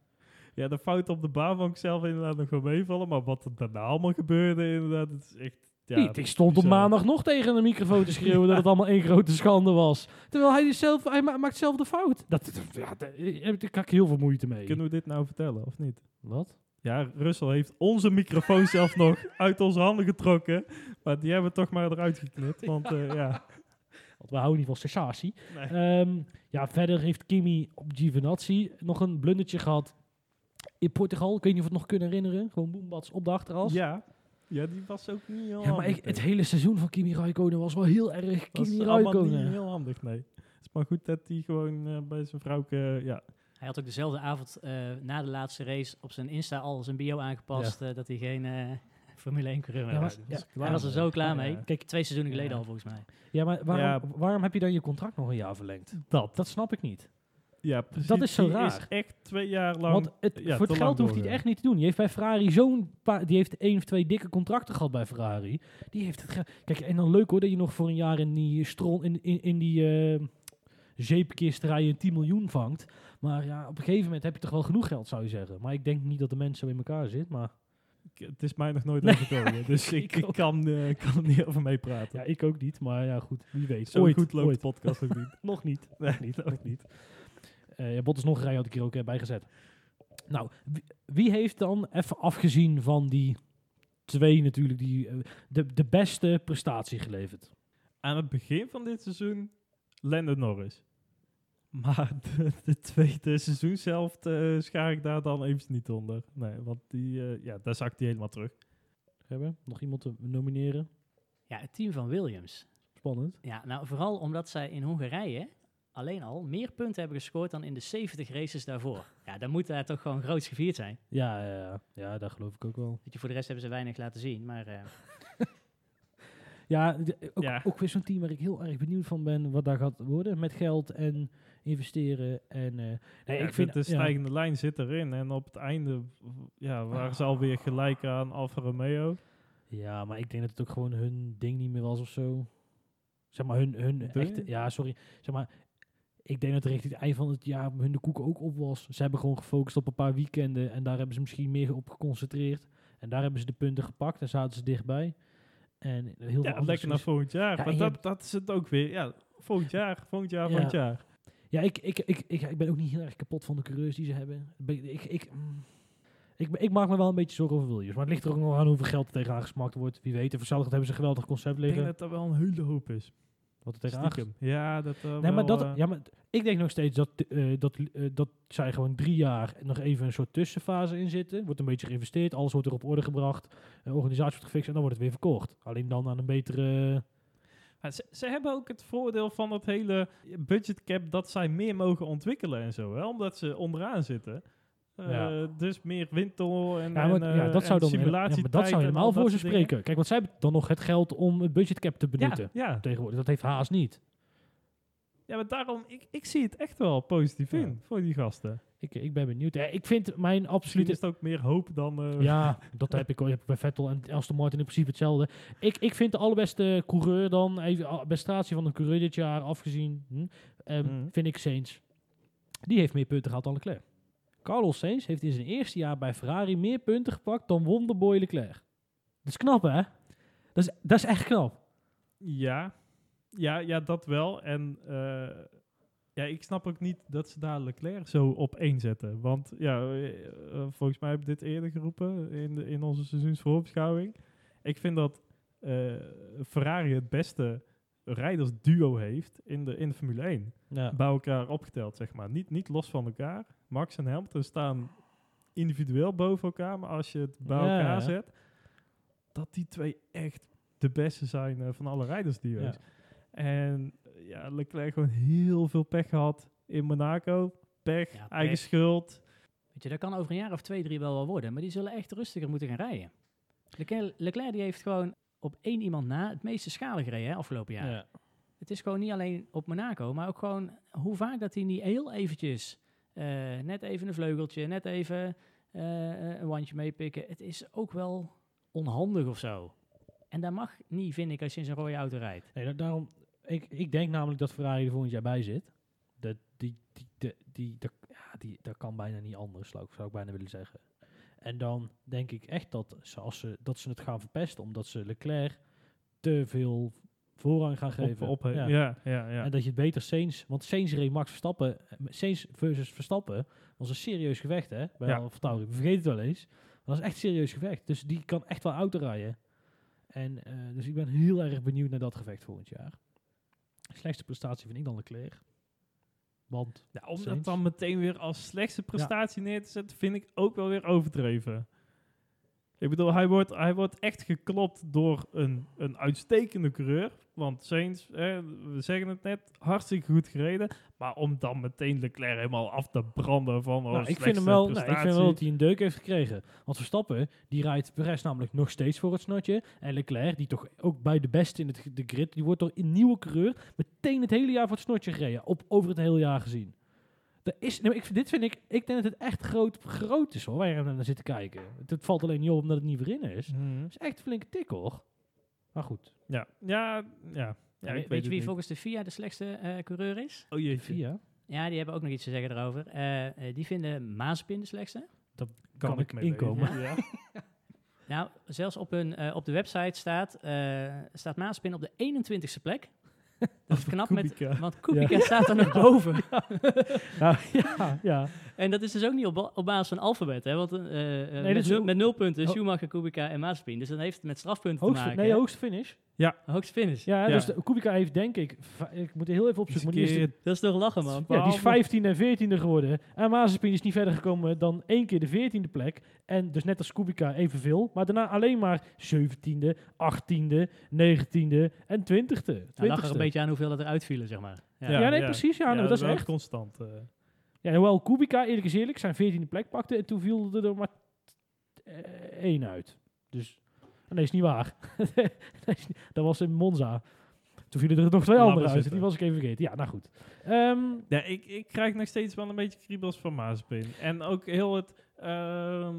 Ja, de fout op de baan vond ik zelf inderdaad nog wel meevallen. Maar wat er daarna allemaal gebeurde, inderdaad, het is echt... Ja, ik stond op maandag nog tegen de microfoon te schreeuwen dat het allemaal één grote schande was. Terwijl hij, is zelf, hij ma- maakt zelf de fout. Dat, ja, daar heb ik- daar heb ik heel veel moeite mee. Kunnen we dit nou vertellen, of niet? Wat? Ja, Russell heeft onze microfoon zelf nog uit onze handen getrokken. Maar die hebben we toch maar eruit geknipt. Want eh, ja, Want we houden niet van sensatie. Nee. Ehm, ja, verder heeft Kimi op Giovinazzi nog een blundertje gehad in Portugal. Ik weet niet of we het nog kunnen herinneren. Gewoon boembats op de achteras. ja, ja, die was ook niet heel Ja, maar handig, ik, het hele seizoen van Kimi Raikkonen was wel heel erg was Kimi allemaal niet heel handig, nee. Het is maar goed dat hij gewoon eh, bij zijn vrouwke, ja, Hij had ook dezelfde avond eh, na de laatste race op zijn Insta al zijn bio aangepast eh, dat hij geen eh, Formule 1 coureur meer Ja, was. maar- ja, Hij was er zo klaar Ja, mee. Kijk, twee seizoenen geleden Ja. al volgens mij. Ja, maar waarom, Ja. waarom heb je dan je contract nog een jaar verlengd? dat. Dat snap ik niet. Ja, precies. Dat is zo Die raar. is echt twee jaar lang... Want het, ja, voor het geld hoeft hij het echt niet te doen. Die heeft bij Ferrari zo'n paar... Die heeft één of twee dikke contracten gehad bij Ferrari. Die heeft het... Kijk, en dan leuk hoor dat je nog voor een jaar in die stron... In, in, in die eh zeepkist rijden 10 miljoen vangt. Maar ja, op een gegeven moment heb je toch wel genoeg geld, zou je zeggen. Maar ik denk niet dat de mensen zo in elkaar zit. Maar Ik- het is mij nog nooit Nee. overkomen. Dus ik, ook. kan, eh, kan er niet over meepraten. ja, ik ook niet. Maar ja, goed. Wie weet. Zo ooit, goed loopt ooit. de podcast ook niet. Nog niet. Nee, Nog niet. Nog niet. Eh ja, Bottas nog rij had ik hier ook eh, bij gezet. Nou, wie, wie heeft dan, even afgezien van die twee natuurlijk, die, eh, de, de beste prestatie geleverd? Aan het begin van dit seizoen, Lando Norris. Maar de, de tweede seizoenshelft eh schaar ik daar dan even niet onder. Nee, want die, eh, ja, daar zakt hij helemaal terug. Hebben nog iemand te nomineren? Ja, het team van Williams. Spannend. Ja, nou vooral omdat zij in Hongarije alleen al meer punten hebben gescoord dan in de 70 races daarvoor. Ja, dan moet daar toch gewoon groots gevierd zijn. Ja, ja, ja, ja, daar geloof ik ook wel. Weet je, voor de rest hebben ze weinig laten zien, maar eh, Ja, de- ook, Ja. ook weer zo'n team waar ik heel erg benieuwd van ben wat daar gaat worden met geld en investeren. En, eh, nee, Ja, ik vind de ja, stijgende lijn zit erin. En op het einde ja, waren ze alweer gelijk aan Alfa Romeo. Ja, maar ik denk dat het ook gewoon hun ding niet meer was of zo. Zeg maar, hun, hun echte... Ja, sorry. Zeg maar, ik denk dat richting het eind van het jaar hun de koek ook op was. Ze hebben gewoon gefocust op een paar weekenden en daar hebben ze misschien meer op geconcentreerd. En daar hebben ze de punten gepakt en zaten ze dichtbij. En heel Ja, lekker naar volgend jaar. Ja, maar dat, hebt- dat is het ook weer. Ja, volgend jaar, volgend jaar, Ja. volgend jaar. Ja, ik, ik, ik, ik, ik ben ook niet heel erg kapot van de coureurs die ze hebben. Ben- Ik, ik, mm, ik, ik maak me wel een beetje zorgen over Williams. Maar het ligt er ook nog aan hoeveel geld er tegenaan gesmakt wordt. Wie weet. En voor hebben ze een geweldig concept Ik denk liggen. dat er wel een hele hoop is. Wat tegenaan Stiekem. Ja, dat er Nee, wel, maar dat, eh, ja, maar ik denk nog steeds dat, eh, dat, dat zij gewoon drie jaar nog even een soort tussenfase in zitten. Wordt een beetje geïnvesteerd, alles wordt er op orde gebracht, de organisatie wordt gefixt en dan wordt het weer verkocht. Alleen dan aan een betere... Maar ze, ze hebben ook het voordeel van het hele budgetcap dat zij meer mogen ontwikkelen en zo. Hè? Omdat ze onderaan zitten. Eh, Ja. Dus meer windtunnel en, Ja, maar, en, ja, eh, dat zou dan, simulatie. maar dat zou helemaal voor ze spreken. Kijk, want zij hebben dan nog het geld om het budgetcap te benutten. Ja. Tegenwoordig, dat heeft Haas niet. ja, maar daarom, ik, ik zie het echt wel positief in voor die gasten. Ik, ik ben benieuwd. Ja, ik vind mijn Misschien absolute... is het ook meer hoop dan... eh, Ja, dat heb ik, al- heb ik bij Vettel en Aston Martin in principe hetzelfde. Ik, ik vind de allerbeste coureur dan, even prestatie van een coureur dit jaar afgezien, hm, ehm, Mhm. vind ik Sainz. Die heeft meer punten gehad dan Leclerc. Carlos Sainz heeft in zijn eerste jaar bij Ferrari meer punten gepakt dan Wonderboy Leclerc. Dat is knap, hè? Dat is, dat is echt knap. Ja, ja, ja, dat wel. En eh, ja, ik snap ook niet dat ze daar Leclerc zo op één zetten. Want ja, eh, eh, volgens mij heb ik dit eerder geroepen in, de, in onze seizoensvoorbeschouwing. Ik vind dat Ferrari het beste rijdersduo heeft in de, in de Formule 1. Ja. Bij elkaar opgeteld, zeg maar. Niet, niet los van elkaar. Max en Hamilton staan individueel boven elkaar. Maar als je het bij Ja, elkaar ja. zet, dat die twee echt de beste zijn eh, van alle rijdersduo's. En eh, ja, Leclerc gewoon heel veel pech gehad in Monaco. Pech, eigen schuld. Weet je, dat kan over een jaar of twee, drie wel wel worden. Maar die zullen echt rustiger moeten gaan rijden. Leclerc, Leclerc die heeft gewoon op één iemand na het meeste schade gereden hè, afgelopen jaar. Ja. Het is gewoon niet alleen op Monaco, maar ook gewoon hoe vaak dat hij niet heel eventjes, eh, net even een vleugeltje, net even eh, een wandje meepikken. Het is ook wel onhandig of zo. En dat mag niet, vind ik, als je in zo'n rode auto rijdt. Nee, da- daarom, ik, ik denk namelijk dat Ferrari er volgend jaar bij zit. Dat, die, die, die, die, dat, ja, die, dat kan bijna niet anders, zou ik, zou ik bijna willen zeggen. En dan denk ik echt dat ze, als ze, dat ze het gaan verpesten, omdat ze Leclerc te veel voorrang gaan geven. op, ja. Ja. Ja, ja, En dat je het beter Sainz, want Sainz reed Max Verstappen, Sainz versus Verstappen, was een serieus gevecht hè, bij Ja. We vergeten het wel eens. Dat is echt serieus gevecht. Dus die kan echt wel auto rijden. En eh, dus ik ben heel erg benieuwd naar dat gevecht volgend jaar. Slechtste prestatie vind ik dan Leclerc. Want Ja, om dat dan meteen weer als slechtste prestatie neer te zetten, vind ik ook wel weer overdreven. Ik bedoel, hij wordt, hij wordt echt geklopt door een, een uitstekende coureur. Want Sainz, we zeggen het net, hartstikke goed gereden. Maar om dan meteen Leclerc helemaal af te branden van... Oh, nou, ik, vind hem wel, nou, ik vind wel dat hij een deuk heeft gekregen. Want Verstappen, die rijdt Perez namelijk nog steeds voor het snotje. En Leclerc, die toch ook bij de beste in het, de grid, die wordt door een nieuwe coureur meteen het hele jaar voor het snotje gereden. Op, over het hele jaar gezien. Dat is, nee, maar ik, dit vind ik, ik denk dat het echt groot, groot is hoor, waar je naar zit te kijken. Het, het valt alleen niet op omdat het niet voorin is. Het Mhm. is echt een flinke tik hoor. Maar goed, Ja, ja, ja. ja weet ik je wie niet. volgens de FIA de slechtste eh, coureur is? Oh jeetje, via Ja, die hebben ook nog iets te zeggen erover. Eh, eh, die vinden Mazepin de slechtste. kan, ik mee inkomen. Ja. Nou, zelfs op, hun, eh, op de website staat, eh staat Mazepin op de 21ste plek. Dat is knap, met, want Kubica staat er nog boven. Nou, ja, ja. En dat is dus ook niet op, op basis van alfabet, hè? Want eh, eh, dat met, is nul, ook- met nul punten, Oh. Schumacher, Kubica en Mazepin. Dus dat heeft met strafpunten te maken. nee, hoogste finish. Hoogste finish. Ja, Ja. dus de, Kubica heeft denk ik, ik moet er heel even opzoeken, maar die is de- Dat is toch lachen, man? Ja, die is 12e. 15 en 14e geworden. En Mazepin is niet verder gekomen dan één keer de 14e plek. En dus net als Kubica evenveel. Maar daarna alleen maar 17e, 18e, 19e en 20e. 20e. Hij lag er een beetje aan hoeveel dat er uitvielen, zeg maar. Ja. Ja, nee, precies. Ja, nou, dat is wel echt. constant. eh. Ja, hoewel Kubica, eerlijk is eerlijk, zijn 14e plek pakte. En toen viel er maar eh, één uit. Dus, nee, is niet waar. dat was in Monza. Toen vielen er nog twee Laat andere uit. Die was ik even vergeten. Ja, nou goed. Ehm, Ja, ik, ik krijg nog steeds wel een beetje kriebels van Mazepin. En ook heel het... ehm,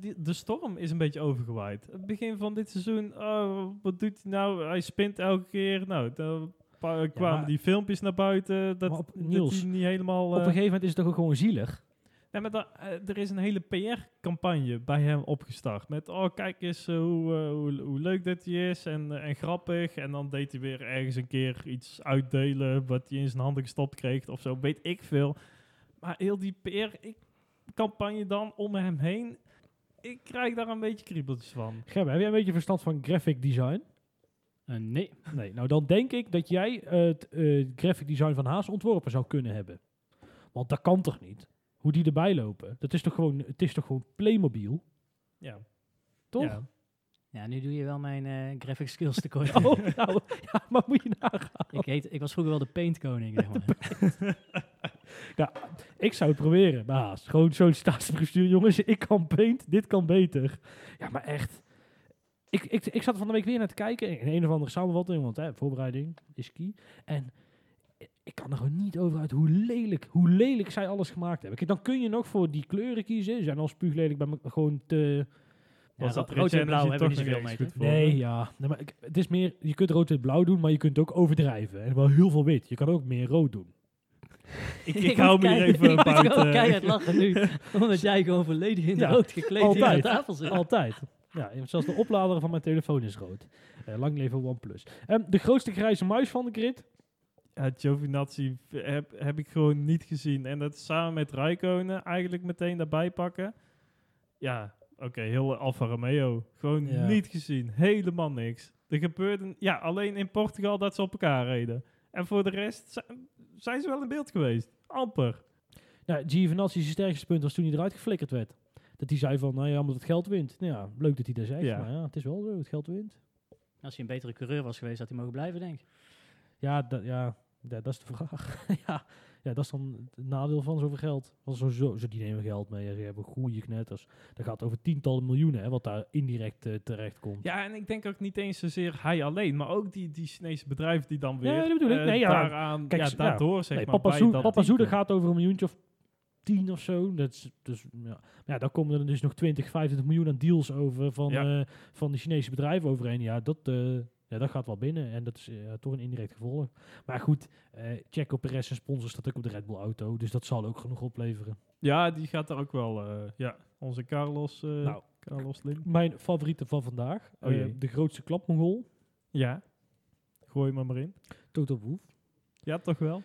die, de storm is een beetje overgewaaid. Het begin van dit seizoen, oh, wat doet hij nou? Hij spint elke keer. Nou, dan kwamen die filmpjes naar buiten. Dat, op- Niels, niet helemaal... op eh, een gegeven moment is het toch ook gewoon zielig. Nee, maar da- eh, er is een hele PR-campagne bij hem opgestart. Met, oh, kijk eens eh, hoe, eh, hoe, hoe leuk dat hij is en, en grappig. En dan deed hij weer ergens een keer iets uitdelen wat hij in zijn handen gestopt kreeg of zo. Weet ik veel. Maar heel die PR-campagne dan om hem heen, ik krijg daar een beetje kriebeltjes van. Gerben, heb jij een beetje verstand van graphic design? Nee. Nee, nou dan denk ik dat jij het eh, graphic design van Haas ontworpen zou kunnen hebben. Want dat kan toch niet? Hoe die erbij lopen. Dat is toch gewoon, het is toch gewoon Playmobil? Ja. Toch? Ja. Ja, nu doe je wel mijn eh, graphic skills tekort. Oh, nou, ja, maar moet je nagaan. ik, heet, ik was vroeger wel de paintkoning, zeg maar. Ik zou het proberen bij Haas. Gewoon zo'n staatsbestuur. Jongens, ik kan paint, dit kan beter. Ja, maar echt. Ik, ik, ik zat er van de week weer naar te kijken. In een of andere samenvatting, want hè, voorbereiding is key. En ik kan er gewoon niet over uit hoe lelijk, hoe lelijk zij alles gemaakt hebben. Kijk, dan kun je nog voor die kleuren kiezen. Ze zijn al spuuglelijk bij me gewoon te... Ja, Was dat rood en blauw hebben niet zoveel mee. Nee, ja. Nee, maar ik- het is meer, je kunt rood en blauw doen, maar je kunt ook overdrijven. En wel heel veel wit. Je kan ook meer rood doen. Ik, Ik ik hou moet me hier even ik moet buiten. keihard lachen nu. Omdat jij gewoon volledig in Ja, rood gekleed hier aan altijd. tafel zit. Altijd. Ja, zelfs de oplader van mijn telefoon is rood. Eh, lang leven OnePlus. Ehm de grootste grijze muis van de grid. Ja, Giovinazzi heb, heb ik gewoon niet gezien. En dat samen met Raikkonen eigenlijk meteen daarbij pakken. Ja, oké, heel Alfa Romeo. Gewoon Ja. niet gezien. Helemaal niks. Er gebeurde, ja, alleen in Portugal dat ze op elkaar reden. En voor de rest zijn, zijn ze wel in beeld geweest. Amper. Nou, Giovinazzi's sterkste punt was toen hij eruit geflikkerd werd. Dat hij zei van, nou ja, omdat het geld wint. Nou ja, leuk dat hij dat zegt, Ja. maar ja, het is wel zo, het geld wint. Als hij een betere coureur was geweest, had hij mogen blijven, denk ik. Ja, dat, ja, ja, dat is de vraag. ja, ja, dat is dan het nadeel van zoveel geld. Want zo, zo, zo, die nemen geld mee, ze hebben goede knetters. Dat gaat over tientallen miljoenen, hè, wat daar indirect eh, terecht komt. Ja, en ik denk ook niet eens zozeer hij alleen, maar ook die, die Chinese bedrijven die dan weer Ja, dat bedoel ik. eh, Nee, ja. daaraan, Kijk, ja, daardoor zeg nee, maar Papa, Zoe, Papa Zoede gaat over een miljoentje of tien of zo. Dat is, dus, ja. Ja, daar komen er dus nog 20, 25 miljoen aan deals over van, Ja. eh, van de Chinese bedrijven overheen. Ja, dat, eh, ja, dat gaat wel binnen. En dat is eh, toch een indirect gevolg. Maar goed, eh Checo Perez zijn sponsor staat ook op de Red Bull auto. Dus dat zal ook genoeg opleveren. Ja, die gaat er ook wel, eh, ja, onze Carlos, Nou. Carlos Slim. Mijn favoriete van vandaag. Oh de grootste klapmongol. Ja, gooi hem maar in. Toto Wolff. Ja, toch wel?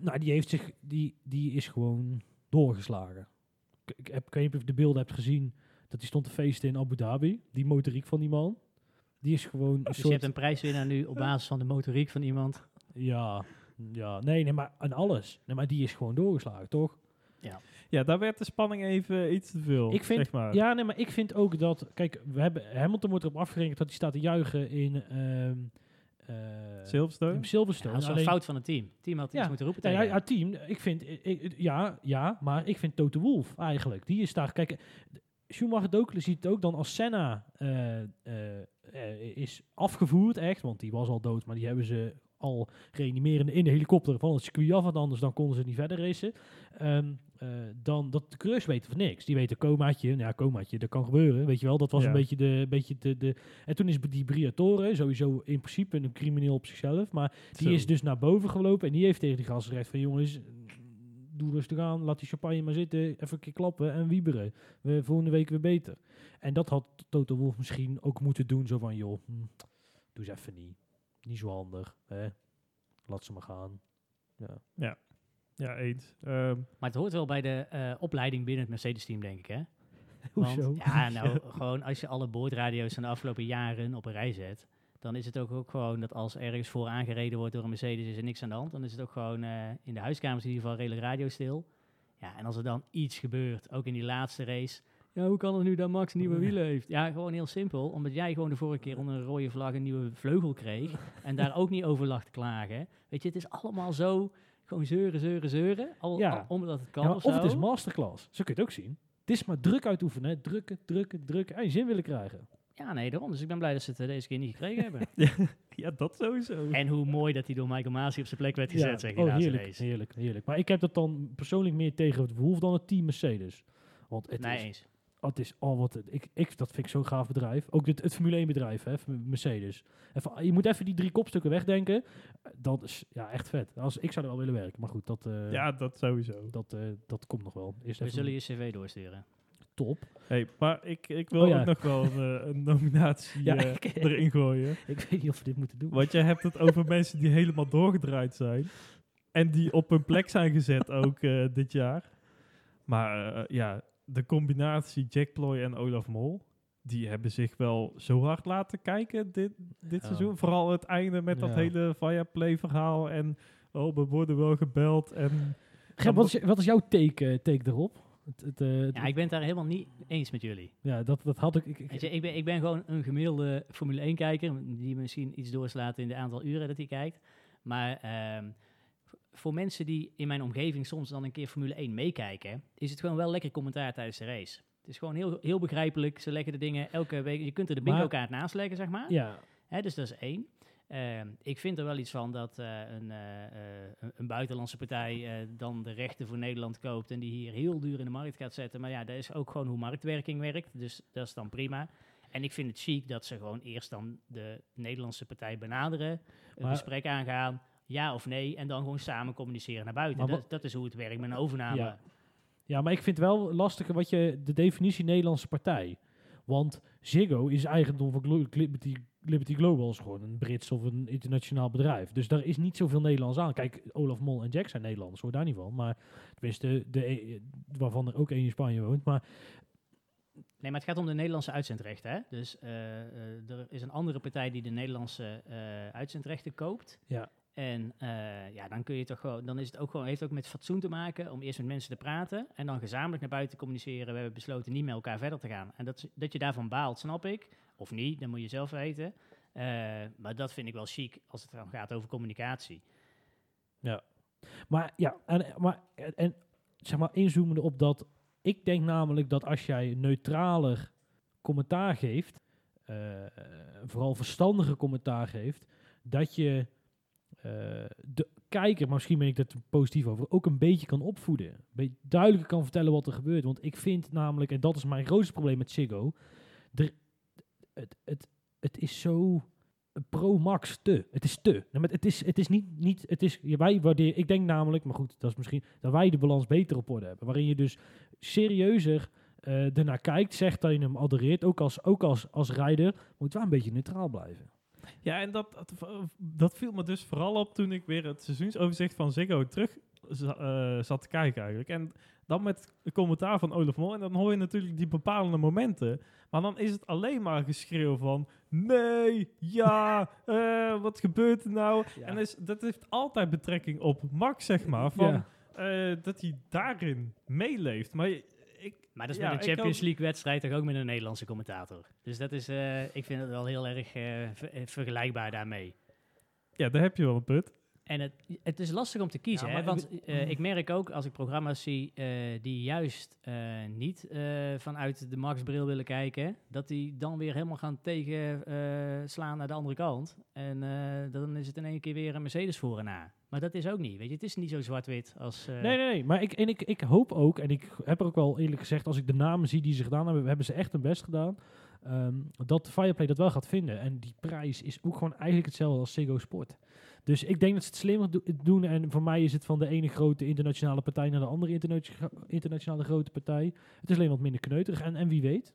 Nou, die heeft zich, die, die is gewoon doorgeslagen. Ik, heb, ik weet niet of je de beelden hebt gezien, dat hij stond te feesten in Abu Dhabi. Die motoriek van die man. Die is gewoon een Dus je soort... hebt een prijswinnaar nu op basis van de motoriek van iemand. Ja, ja, nee, nee, maar aan alles. Nee, maar die is gewoon doorgeslagen, toch? Ja, daar werd de spanning even iets te veel, Ik vind- zeg maar. Ja, nee, maar ik vind ook dat... Kijk, we hebben, Hamilton wordt erop afgerekend dat hij staat te juichen in... ehm eh, Silverstone? in Ja, dat is Alleen- een fout van het team. Het team had iets Ja. moeten roepen tegen ja, ja, team. Ik vind, ik- ik- ja, ja, maar ik vind Toto Wolff eigenlijk. Die is daar, kijk, Schumacher Dokele ziet het ook dan als Senna eh, eh, eh, is afgevoerd, echt, want die was al dood, maar die hebben ze al reanimerende in de helikopter van het circuit af, want anders dan konden ze niet verder racen. Eh, dan dat de coureurs weten van niks. Die weten comaatje, nou ja, comaatje, dat kan gebeuren, weet je wel. Dat was Ja. een beetje de, beetje de, de... En toen is die Briatore sowieso in principe een crimineel op zichzelf, maar die Zo. is dus naar boven gelopen en die heeft tegen die gasten gezegd van jongens, doe rustig aan, laat die champagne maar zitten, even een keer klappen en wieberen. We volgende week weer beter. En dat had Toto Wolff misschien ook moeten doen, zo van joh, hm, doe eens even niet. Niet zo handig, hè. Laat ze maar gaan. Ja. Ja, eens. Ehm, Maar het hoort wel bij de eh, opleiding binnen het Mercedes-team, denk ik, hè? Hoezo? Want, ja, nou, gewoon als je alle boordradio's van de afgelopen jaren op een rij zet, dan is het ook, ook gewoon dat als ergens voor aangereden wordt door een Mercedes, is er niks aan de hand. Dan is het ook gewoon eh, in de huiskamers in ieder geval redelijk radiostil. Ja, en als er dan iets gebeurt, ook in die laatste race, ja, hoe kan het nu dat Max nieuwe wielen heeft? Ja, gewoon heel simpel. Omdat jij gewoon de vorige keer onder een rode vlag een nieuwe vleugel kreeg en daar ook niet over lag te klagen. Weet je, het is allemaal zo, gewoon zeuren, zeuren, zeuren. Al, Ja. al- omdat het kan Ja, of of het is masterclass. Zo kun je het ook zien. Het is maar druk uitoefenen. Drukken, drukken, drukken. En je zin willen krijgen. Ja, nee, daarom. Dus ik ben blij dat ze het eh, deze keer niet gekregen hebben. ja, dat sowieso. En hoe mooi dat hij door Michael Masi op zijn plek werd gezet, zeg je oh, heerlijk, race. heerlijk, heerlijk. Maar ik heb dat dan persoonlijk meer tegen het Wolf dan het team Mercedes. Want het Nee, is eens. Oh, het is al wat het, ik, ik, dat vind ik zo'n gaaf bedrijf. Ook het, het Formule 1 bedrijf, hè, Mercedes. Even, je moet even die drie kopstukken wegdenken. Dat is ja, echt vet. Als, ik zou er wel willen werken, maar goed, dat, eh, ja, dat sowieso. dat, eh, dat komt nog wel. Eerst We even zullen je cv doorsturen. Top. Hey, maar ik, ik wil Oh ja. ook nog wel een, eh, een nominatie Ja, eh, ik- erin gooien. Ik weet niet of we dit moeten doen. Want jij hebt het over mensen die helemaal doorgedraaid zijn. En die op hun plek zijn gezet ook eh, dit jaar. Maar ja, de combinatie Jack Ploy en Olaf Mol... die hebben zich wel zo hard laten kijken dit, dit Ja. seizoen. Vooral het einde met dat hele Viaplay-verhaal. En oh, we worden wel gebeld. En Gert, wat, is, wat is jouw take, take erop? Het, het, eh, het- Ja, ik ben het daar helemaal niet eens met jullie. ja, dat, dat had ik. ik, ik- Weet je, ik, ben, ik ben gewoon een gemiddelde Formule 1-kijker, die misschien iets doorslaat in de aantal uren dat hij kijkt. Maar ehm, voor mensen die in mijn omgeving soms dan een keer Formule 1 meekijken, is het gewoon wel lekker commentaar tijdens de race. Het is gewoon heel, heel begrijpelijk. Ze leggen de dingen elke week. Je kunt er de bingo kaart naast leggen, zeg maar. ja, Hè, dus dat is één. Ehm, ik vind er wel iets van dat eh, een, eh, eh, een, een buitenlandse partij dan de rechten voor Nederland koopt en die hier heel duur in de markt gaat zetten. Maar ja, dat is ook gewoon hoe marktwerking werkt. Dus dat is dan prima. En ik vind het chic dat ze gewoon eerst dan de Nederlandse partij benaderen, een gesprek aangaan, ja of nee, en dan gewoon samen communiceren naar buiten. Dat, is hoe het werkt met een overname. Ja. ja, maar ik vind wel lastig wat je de definitie Nederlandse partij. Want Ziggo is eigendom van Glo- Liberty, Global, is gewoon een Brits of een internationaal bedrijf. Dus daar is niet zoveel Nederlands aan. Kijk, Olaf Mol en Jack zijn Nederlanders, hoor daar niet van. Maar tenminste, de, de, e- waarvan er ook één in Spanje woont. Maar Nee, maar het gaat om de Nederlandse uitzendrechten. Hè? Dus eh, eh, er is een andere partij die de Nederlandse eh, uitzendrechten koopt. Ja. En ja, dan kun je toch gewoon, dan is het ook gewoon, heeft ook met fatsoen te maken om eerst met mensen te praten en dan gezamenlijk naar buiten te communiceren. We hebben besloten niet met elkaar verder te gaan. En dat, dat je daarvan baalt, snap ik. Of niet, dan moet je zelf weten. Eh, maar dat vind ik wel chic als het dan gaat over communicatie. Maar ja, en, maar, en, zeg maar inzoomende op dat. Ik denk namelijk dat als jij neutraler commentaar geeft, eh, vooral verstandige commentaar geeft, dat je eh, de kijker, misschien ben ik er positief over, ook een beetje kan opvoeden. Een beetje duidelijker kan vertellen wat er gebeurt. Want ik vind namelijk, en dat is mijn grootste probleem met Ziggo, er, het, het, het is zo Pro Max te. Het is te. Het is, het is niet, niet het is, wij waarderen, ik denk namelijk, maar goed, dat is misschien, dat wij de balans beter op orde hebben. Waarin je dus serieuzer eh ernaar kijkt, zegt dat je hem adoreert, ook als, ook als, als rijder, moet wel een beetje neutraal blijven. Ja, en dat, dat viel me dus vooral op toen ik weer het seizoensoverzicht van Ziggo terug eh, zat te kijken eigenlijk. En dan met een commentaar van Olaf Mol. En dan hoor je natuurlijk die bepalende momenten. Maar dan is het alleen maar geschreeuw van... Nee, ja, eh, wat gebeurt er nou? En is, dat heeft altijd betrekking op Max, zeg maar. Van, Ja. eh, dat hij daarin meeleeft. Maar ik, Maar dat is Ja, met een Champions. League wedstrijd toch ook met een Nederlandse commentator. Dus dat is, ik vind het wel heel erg ver- vergelijkbaar daarmee. ja, daar heb je wel een punt. En het, het is lastig om te kiezen, Ja, hè, want eh, ik merk ook als ik programma's zie eh, die juist eh, niet vanuit de Max-bril willen kijken, dat die dan weer helemaal gaan tegenslaan naar de andere kant. En dan is het in één keer weer een Mercedes voor en na. Maar dat is ook niet, weet je, het is niet zo zwart-wit als... Nee, nee, nee. Maar ik, en ik, ik hoop ook, en ik heb er ook wel eerlijk gezegd, als ik de namen zie die ze gedaan hebben, hebben ze echt hun best gedaan. ehm, dat Fireplay dat wel gaat vinden. En die prijs is ook gewoon eigenlijk hetzelfde als Ziggo Sport. Dus ik denk dat ze het slimmer do- doen. En voor mij is het van de ene grote internationale partij naar de andere internatio- internationale grote partij. Het is alleen wat minder kneuterig. En, en wie weet.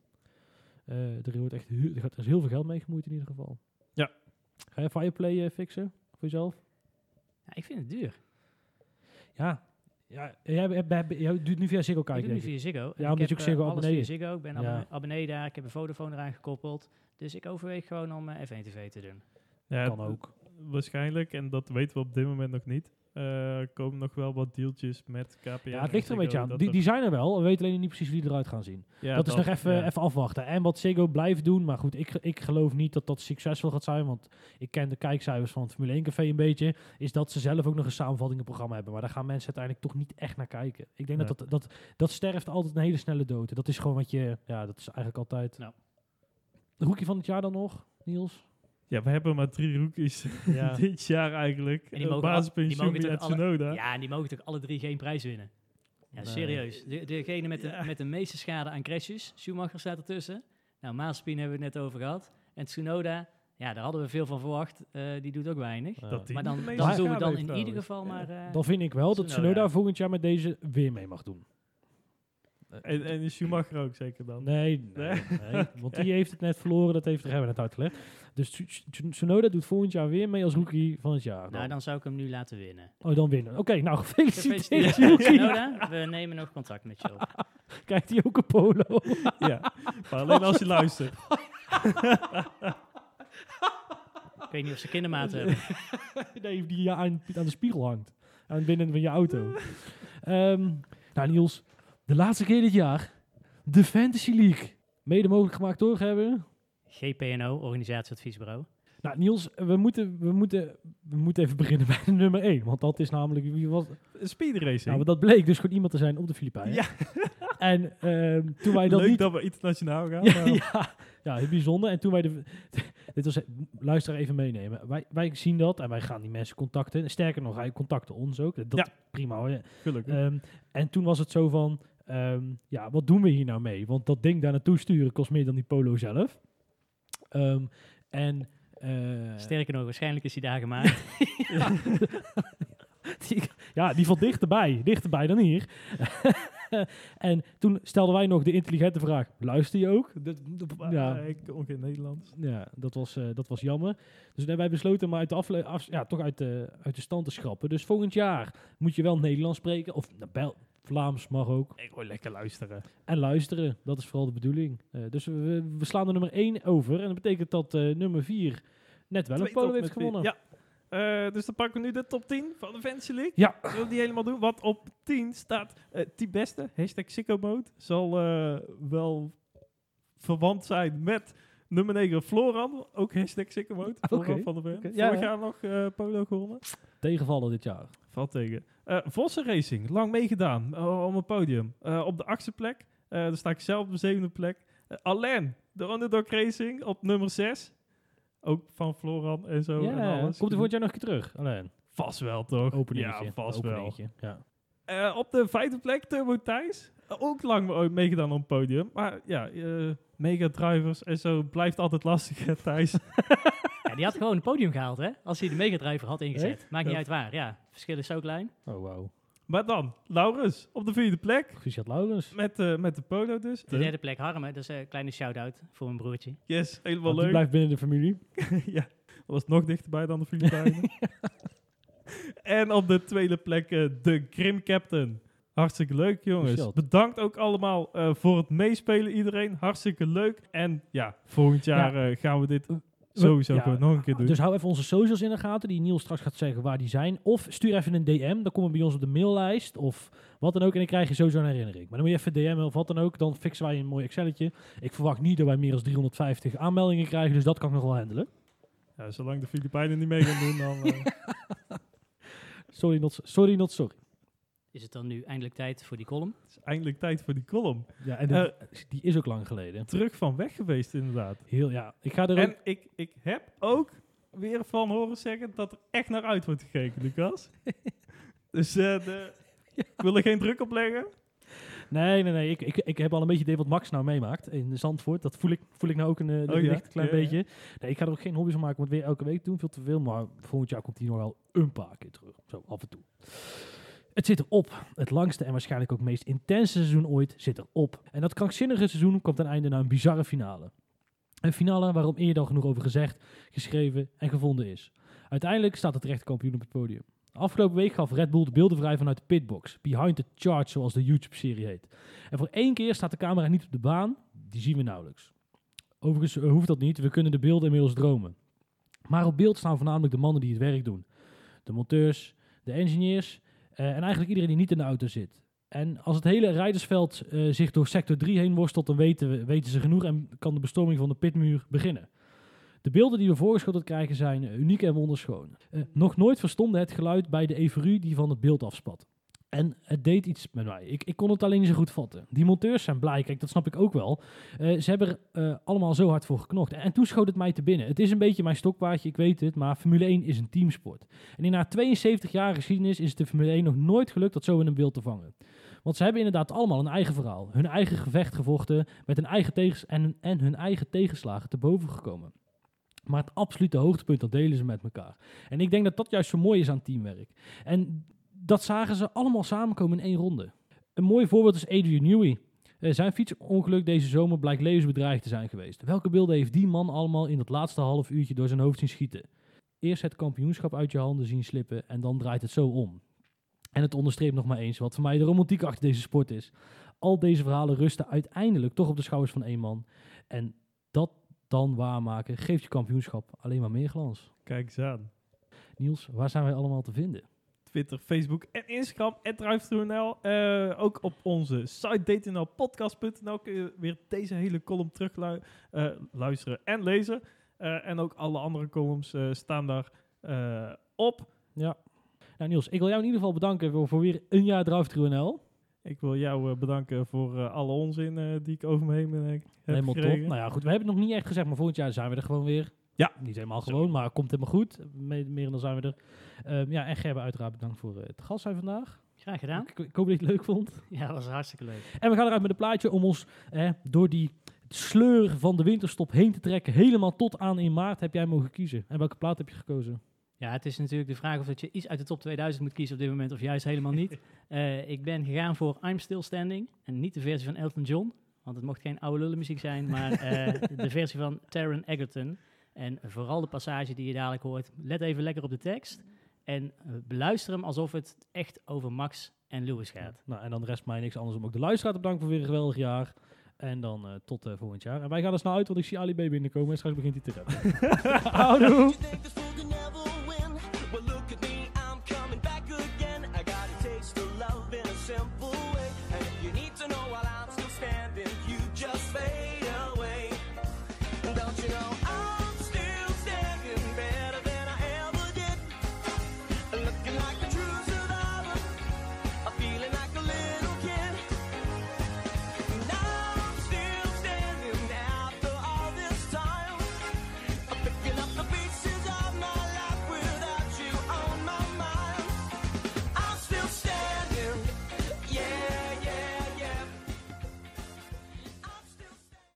eh, er, wordt echt heel, er gaat er is heel veel geld mee gemoeid in ieder geval. Ja. Ga je Fireplay eh, fixen voor jezelf? ja, ik vind het duur. Ja. Ja, jij, doet nu via Ziggo ik kijken. doe nu ik. via Ziggo. Ja, ik omdat je heb, ook Ziggo eh, alles abonnee via Ziggo. Ik ben Ja. abonnee, daar. Ik heb een Vodafone eraan gekoppeld. Dus ik overweeg gewoon om eh, F1 TV te doen. Ja, Kan ook. Waarschijnlijk, en dat weten we op dit moment nog niet, eh, komen nog wel wat deeltjes met KPN. Ja, het ligt er en een beetje aan. Die, die zijn er wel. We weten alleen niet precies hoe die eruit gaan zien. ja, dat is nog even, ja. even afwachten. En wat Ziggo blijft doen. Maar goed, ik, ik geloof niet dat dat succesvol gaat zijn. Want ik ken de kijkcijfers van het Formule 1 Café een beetje. Is dat ze zelf ook nog een samenvattingenprogramma hebben. Maar daar gaan mensen uiteindelijk toch niet echt naar kijken. Ik denk Nee. dat, dat, dat dat sterft altijd een hele snelle dood. Dat is gewoon wat je... Ja, dat is eigenlijk altijd... Nou. De rookie van het jaar dan nog, Niels? Ja, we hebben maar drie rookies Ja. dit jaar eigenlijk. En die Uh, mogen en Tsunoda. Ja, en die mogen toch alle drie geen prijs winnen? Ja, Nee. serieus. De, degene met de, met de meeste schade aan crashes, Schumacher staat ertussen. Nou, Mazepin hebben we het net over gehad. En Tsunoda, ja, daar hadden we veel van verwacht. Eh, die doet ook weinig. Ja. Dat die maar dan, dan doen we dan in ieder geval maar... eh, Dan vind ik wel dat. Tsunoda volgend jaar met deze weer mee mag doen. En, en Schumacher ook zeker dan. Nee, nee, nee, want die heeft het net verloren, dat heeft, hebben we net uitgelegd. Dus Tsu- Tsu- Tsunoda doet volgend jaar weer mee als rookie van het jaar. nou, Dan. dan zou ik hem nu laten winnen. Oh, dan winnen. Oké, nou gefeliciteerd. Tsunoda. We nemen nog contact met je op. Krijgt hij ook een polo? ja, maar alleen als je luistert. Ik weet niet of ze kindermaat hebben. nee, die ja, aan, aan de spiegel hangt. Aan het binnen van je auto. Ehm, nou Niels, de laatste keer dit jaar. De Fantasy League. Mede mogelijk gemaakt door hebben. GPNO, Organisatieadviesbureau. Nou Niels, we moeten, we, moeten, we moeten even beginnen bij de nummer 1. Want dat is namelijk... Wie was, Speed racing. nou, maar dat bleek dus gewoon iemand te zijn op de Filipijnen. Ja. En ehm, toen wij dat Leuk niet... dat we internationaal gaan. Ja, ja, ja, heel bijzonder. En toen wij de. Dit was. Luister even meenemen. Wij, wij zien dat en wij gaan die mensen contacten. Sterker nog, hij contacte ons ook. Dat Ja. prima hoor. Gelukkig. Ehm, en toen was het zo van. Ehm, ja, wat doen we hier nou mee? Want dat ding daar naartoe sturen kost meer dan die polo zelf. Ehm, en. eh, Sterker nog, waarschijnlijk is hij daar gemaakt. die, ja, die valt dichterbij. Dichterbij dan hier. en toen stelden wij nog de intelligente vraag, luister je ook? Ja, eh, ik kon geen Nederlands. ja, dat was, eh, dat was jammer. Dus nee, wij besloten maar uit de, afle- af, ja, toch uit de, uit de stand te schrappen. Dus volgend jaar moet je wel Nederlands spreken. Of nou, Bel- Vlaams mag ook. Ik wil lekker luisteren. En luisteren, dat is vooral de bedoeling. Eh, dus we, we slaan de nummer 1 over. En dat betekent dat eh, nummer 4 net wel een polo heeft vier. gewonnen. Ja. Eh, dus dan pakken we nu de top 10 van de Fantasy League. Ja. We die helemaal doen? Want op 10 staat die beste, hashtag Sicko Mode. Zal wel verwant zijn met nummer 9 Floran. Ook hashtag Sicko Mode. Floran Oké. van de Vorig ja. jaar nog polo gewonnen. Tegenvallen dit jaar. Valt tegen. Eh Vossen Racing, lang meegedaan eh, om een podium. Eh, op de achtste plek, dan sta ik zelf op de zevende plek. Alain, de Underdog Racing, op nummer 6. Ook van Floran en zo. en ja, alles. komt voor het jaar nog een keer terug? Alleen, Vast wel, toch? openingetje. Ja, vast wel. Ja. Op de vijfde plek Turbo Thijs. Ook lang me- meegedaan op het podium. Maar ja, mega drivers en zo blijft altijd lastig, Thijs. Ja, die had gewoon een podium gehaald, hè? Als hij de megadriver had ingezet. Echt? Maakt niet Ja. uit waar. Ja, het verschil is zo klein. Oh, wauw. maar dan, Laurens op de vierde plek. Proficiat Laurens. Met, eh, met de polo dus. De derde plek Harm, dus een kleine shout-out voor mijn broertje. Yes, helemaal Want die leuk. blijft binnen de familie. ja, dat was nog dichterbij dan de Filipijnen. en op de tweede plek eh, de Grim Captain. Hartstikke leuk, jongens. Michel. Bedankt ook allemaal eh, voor het meespelen, iedereen. Hartstikke leuk. En ja, volgend jaar eh, gaan we dit sowieso Ja, nog een keer doen. Dus hou even onze socials in de gaten, die Niels straks gaat zeggen waar die zijn. Of stuur even een DM, dan komen we bij ons op de maillijst of wat dan ook. En dan krijg je sowieso een herinnering. Maar dan moet je even DM'en of wat dan ook. Dan fixen wij een mooi Excelletje. Ik verwacht niet dat wij meer dan 350 aanmeldingen krijgen, dus dat kan ik nog wel handelen. Ja, zolang de Filipijnen niet mee gaan doen, dan... eh, Sorry, not, sorry, not sorry. Is het dan nu eindelijk tijd voor die column? het is eindelijk tijd voor die column. Ja, en dit- die is ook lang geleden. Terug van weg geweest, inderdaad. Heel, ja, ik ga er. En ik, ik heb ook weer van horen zeggen dat er echt naar uit wordt gekeken, Lucas. dus eh, de, ik wil er geen druk op leggen. Nee, nee, nee. Ik, ik, ik heb al een beetje idee wat Max nou meemaakt in Zandvoort. Dat voel ik, voel ik nou ook een, eh, Oh ja? licht klein Ja, ja. beetje. Nee, ik ga er ook geen hobby's van maken om het weer elke week te doen. Veel te veel. Maar volgend jaar komt hij nog wel een paar keer terug. Zo, af en toe. Het zit erop. Het langste en waarschijnlijk ook meest intense seizoen ooit zit erop. En dat krankzinnige seizoen komt ten einde naar een bizarre finale. Een finale waarom eerder al genoeg over gezegd, geschreven en gevonden is. Uiteindelijk staat de terechte kampioen op het podium. Afgelopen week gaf Red Bull de beelden vrij vanuit de pitbox. Behind the Charge, zoals de YouTube-serie heet. En voor één keer staat de camera niet op de baan. Die zien we nauwelijks. Overigens eh, hoeft dat niet. We kunnen de beelden inmiddels dromen. Maar op beeld staan voornamelijk de mannen die het werk doen. De monteurs, de engineers en eigenlijk iedereen die niet in de auto zit. En als het hele rijdersveld eh, zich door sector 3 heen worstelt, dan weten, we, weten ze genoeg en kan de bestorming van de pitmuur beginnen. De beelden die we voorgeschoteld krijgen zijn eh, uniek en wonderschoon. Eh, nog nooit verstomde het geluid bij de euforie die van het beeld afspat. En het deed iets met mij. Ik, ik kon het alleen niet zo goed vatten. Die monteurs zijn blij, kijk, dat snap ik ook wel. Eh, ze hebben er eh, allemaal zo hard voor geknocht. En, toen schoot het mij te binnen. Het is een beetje mijn stokpaardje, ik weet het, maar Formule 1 is een teamsport. En in haar 72 jaar geschiedenis is het de Formule 1 nog nooit gelukt dat zo in een beeld te vangen. Want ze hebben inderdaad allemaal een eigen verhaal. Hun eigen gevecht gevochten, met hun eigen tegens en, en hun eigen tegenslagen te boven gekomen. Maar het absolute hoogtepunt, dat delen ze met elkaar. En ik denk dat dat juist zo mooi is aan teamwerk. En dat zagen ze allemaal samenkomen in één ronde. Een mooi voorbeeld is Adrian Newey. Eh, zijn fietsongeluk deze zomer blijkt levensbedreigend te zijn geweest. Welke beelden heeft die man allemaal in dat laatste half uurtje door zijn hoofd zien schieten? Eerst het kampioenschap uit je handen zien slippen en dan draait het zo om. En het onderstreept nog maar eens wat voor mij de romantiek achter deze sport is. Al deze verhalen rusten uiteindelijk toch op de schouders van één man. En dat dan waarmaken geeft je kampioenschap alleen maar meer glans. Kijk eens aan. Niels, waar zijn wij allemaal te vinden? Twitter, Facebook en Instagram. En DriveThruNL. Eh ook op onze site dtnlpodcast.nl kun je weer deze hele column terug luisteren en lezen. Eh, en ook alle andere columns eh, staan daar eh, op. Ja. Nou Niels, ik wil jou in ieder geval bedanken voor, voor weer een jaar DriveThruNL. Ik wil jou eh, bedanken voor eh, alle onzin eh, die ik over me heen ben, heb Helemaal gekregen. top. Nou ja, goed, we hebben het nog niet echt gezegd, maar volgend jaar zijn we er gewoon weer. Ja. Niet helemaal gewoon, maar komt helemaal goed. Me- meer dan zijn we er. Ehm, ja, en Gerben uiteraard bedankt voor eh, het gast zijn vandaag. Graag gedaan. Ik, ik hoop dat je het leuk vond. Ja, dat was hartstikke leuk. En we gaan eruit met een plaatje om ons eh, door die sleur van de winterstop heen te trekken. Helemaal tot aan in maart heb jij mogen kiezen. En welke plaat heb je gekozen? Ja, het is natuurlijk de vraag of dat je iets uit de top 2000 moet kiezen op dit moment of juist helemaal niet. Eh, ik ben gegaan voor I'm Still Standing en niet de versie van Elton John, want het mocht geen oude lullenmuziek zijn, maar eh, de versie van Taron Egerton. En vooral de passage die je dadelijk hoort, let even lekker op de tekst en eh, beluister hem alsof het echt over Max en Lewis gaat. Nou, en dan rest mij niks anders om ook de luisteraar te bedanken voor weer een geweldig jaar. En dan eh, tot eh, volgend jaar. En wij gaan er snel uit, want ik zie Ali B binnenkomen en straks begint hij te rappen. Houdoe!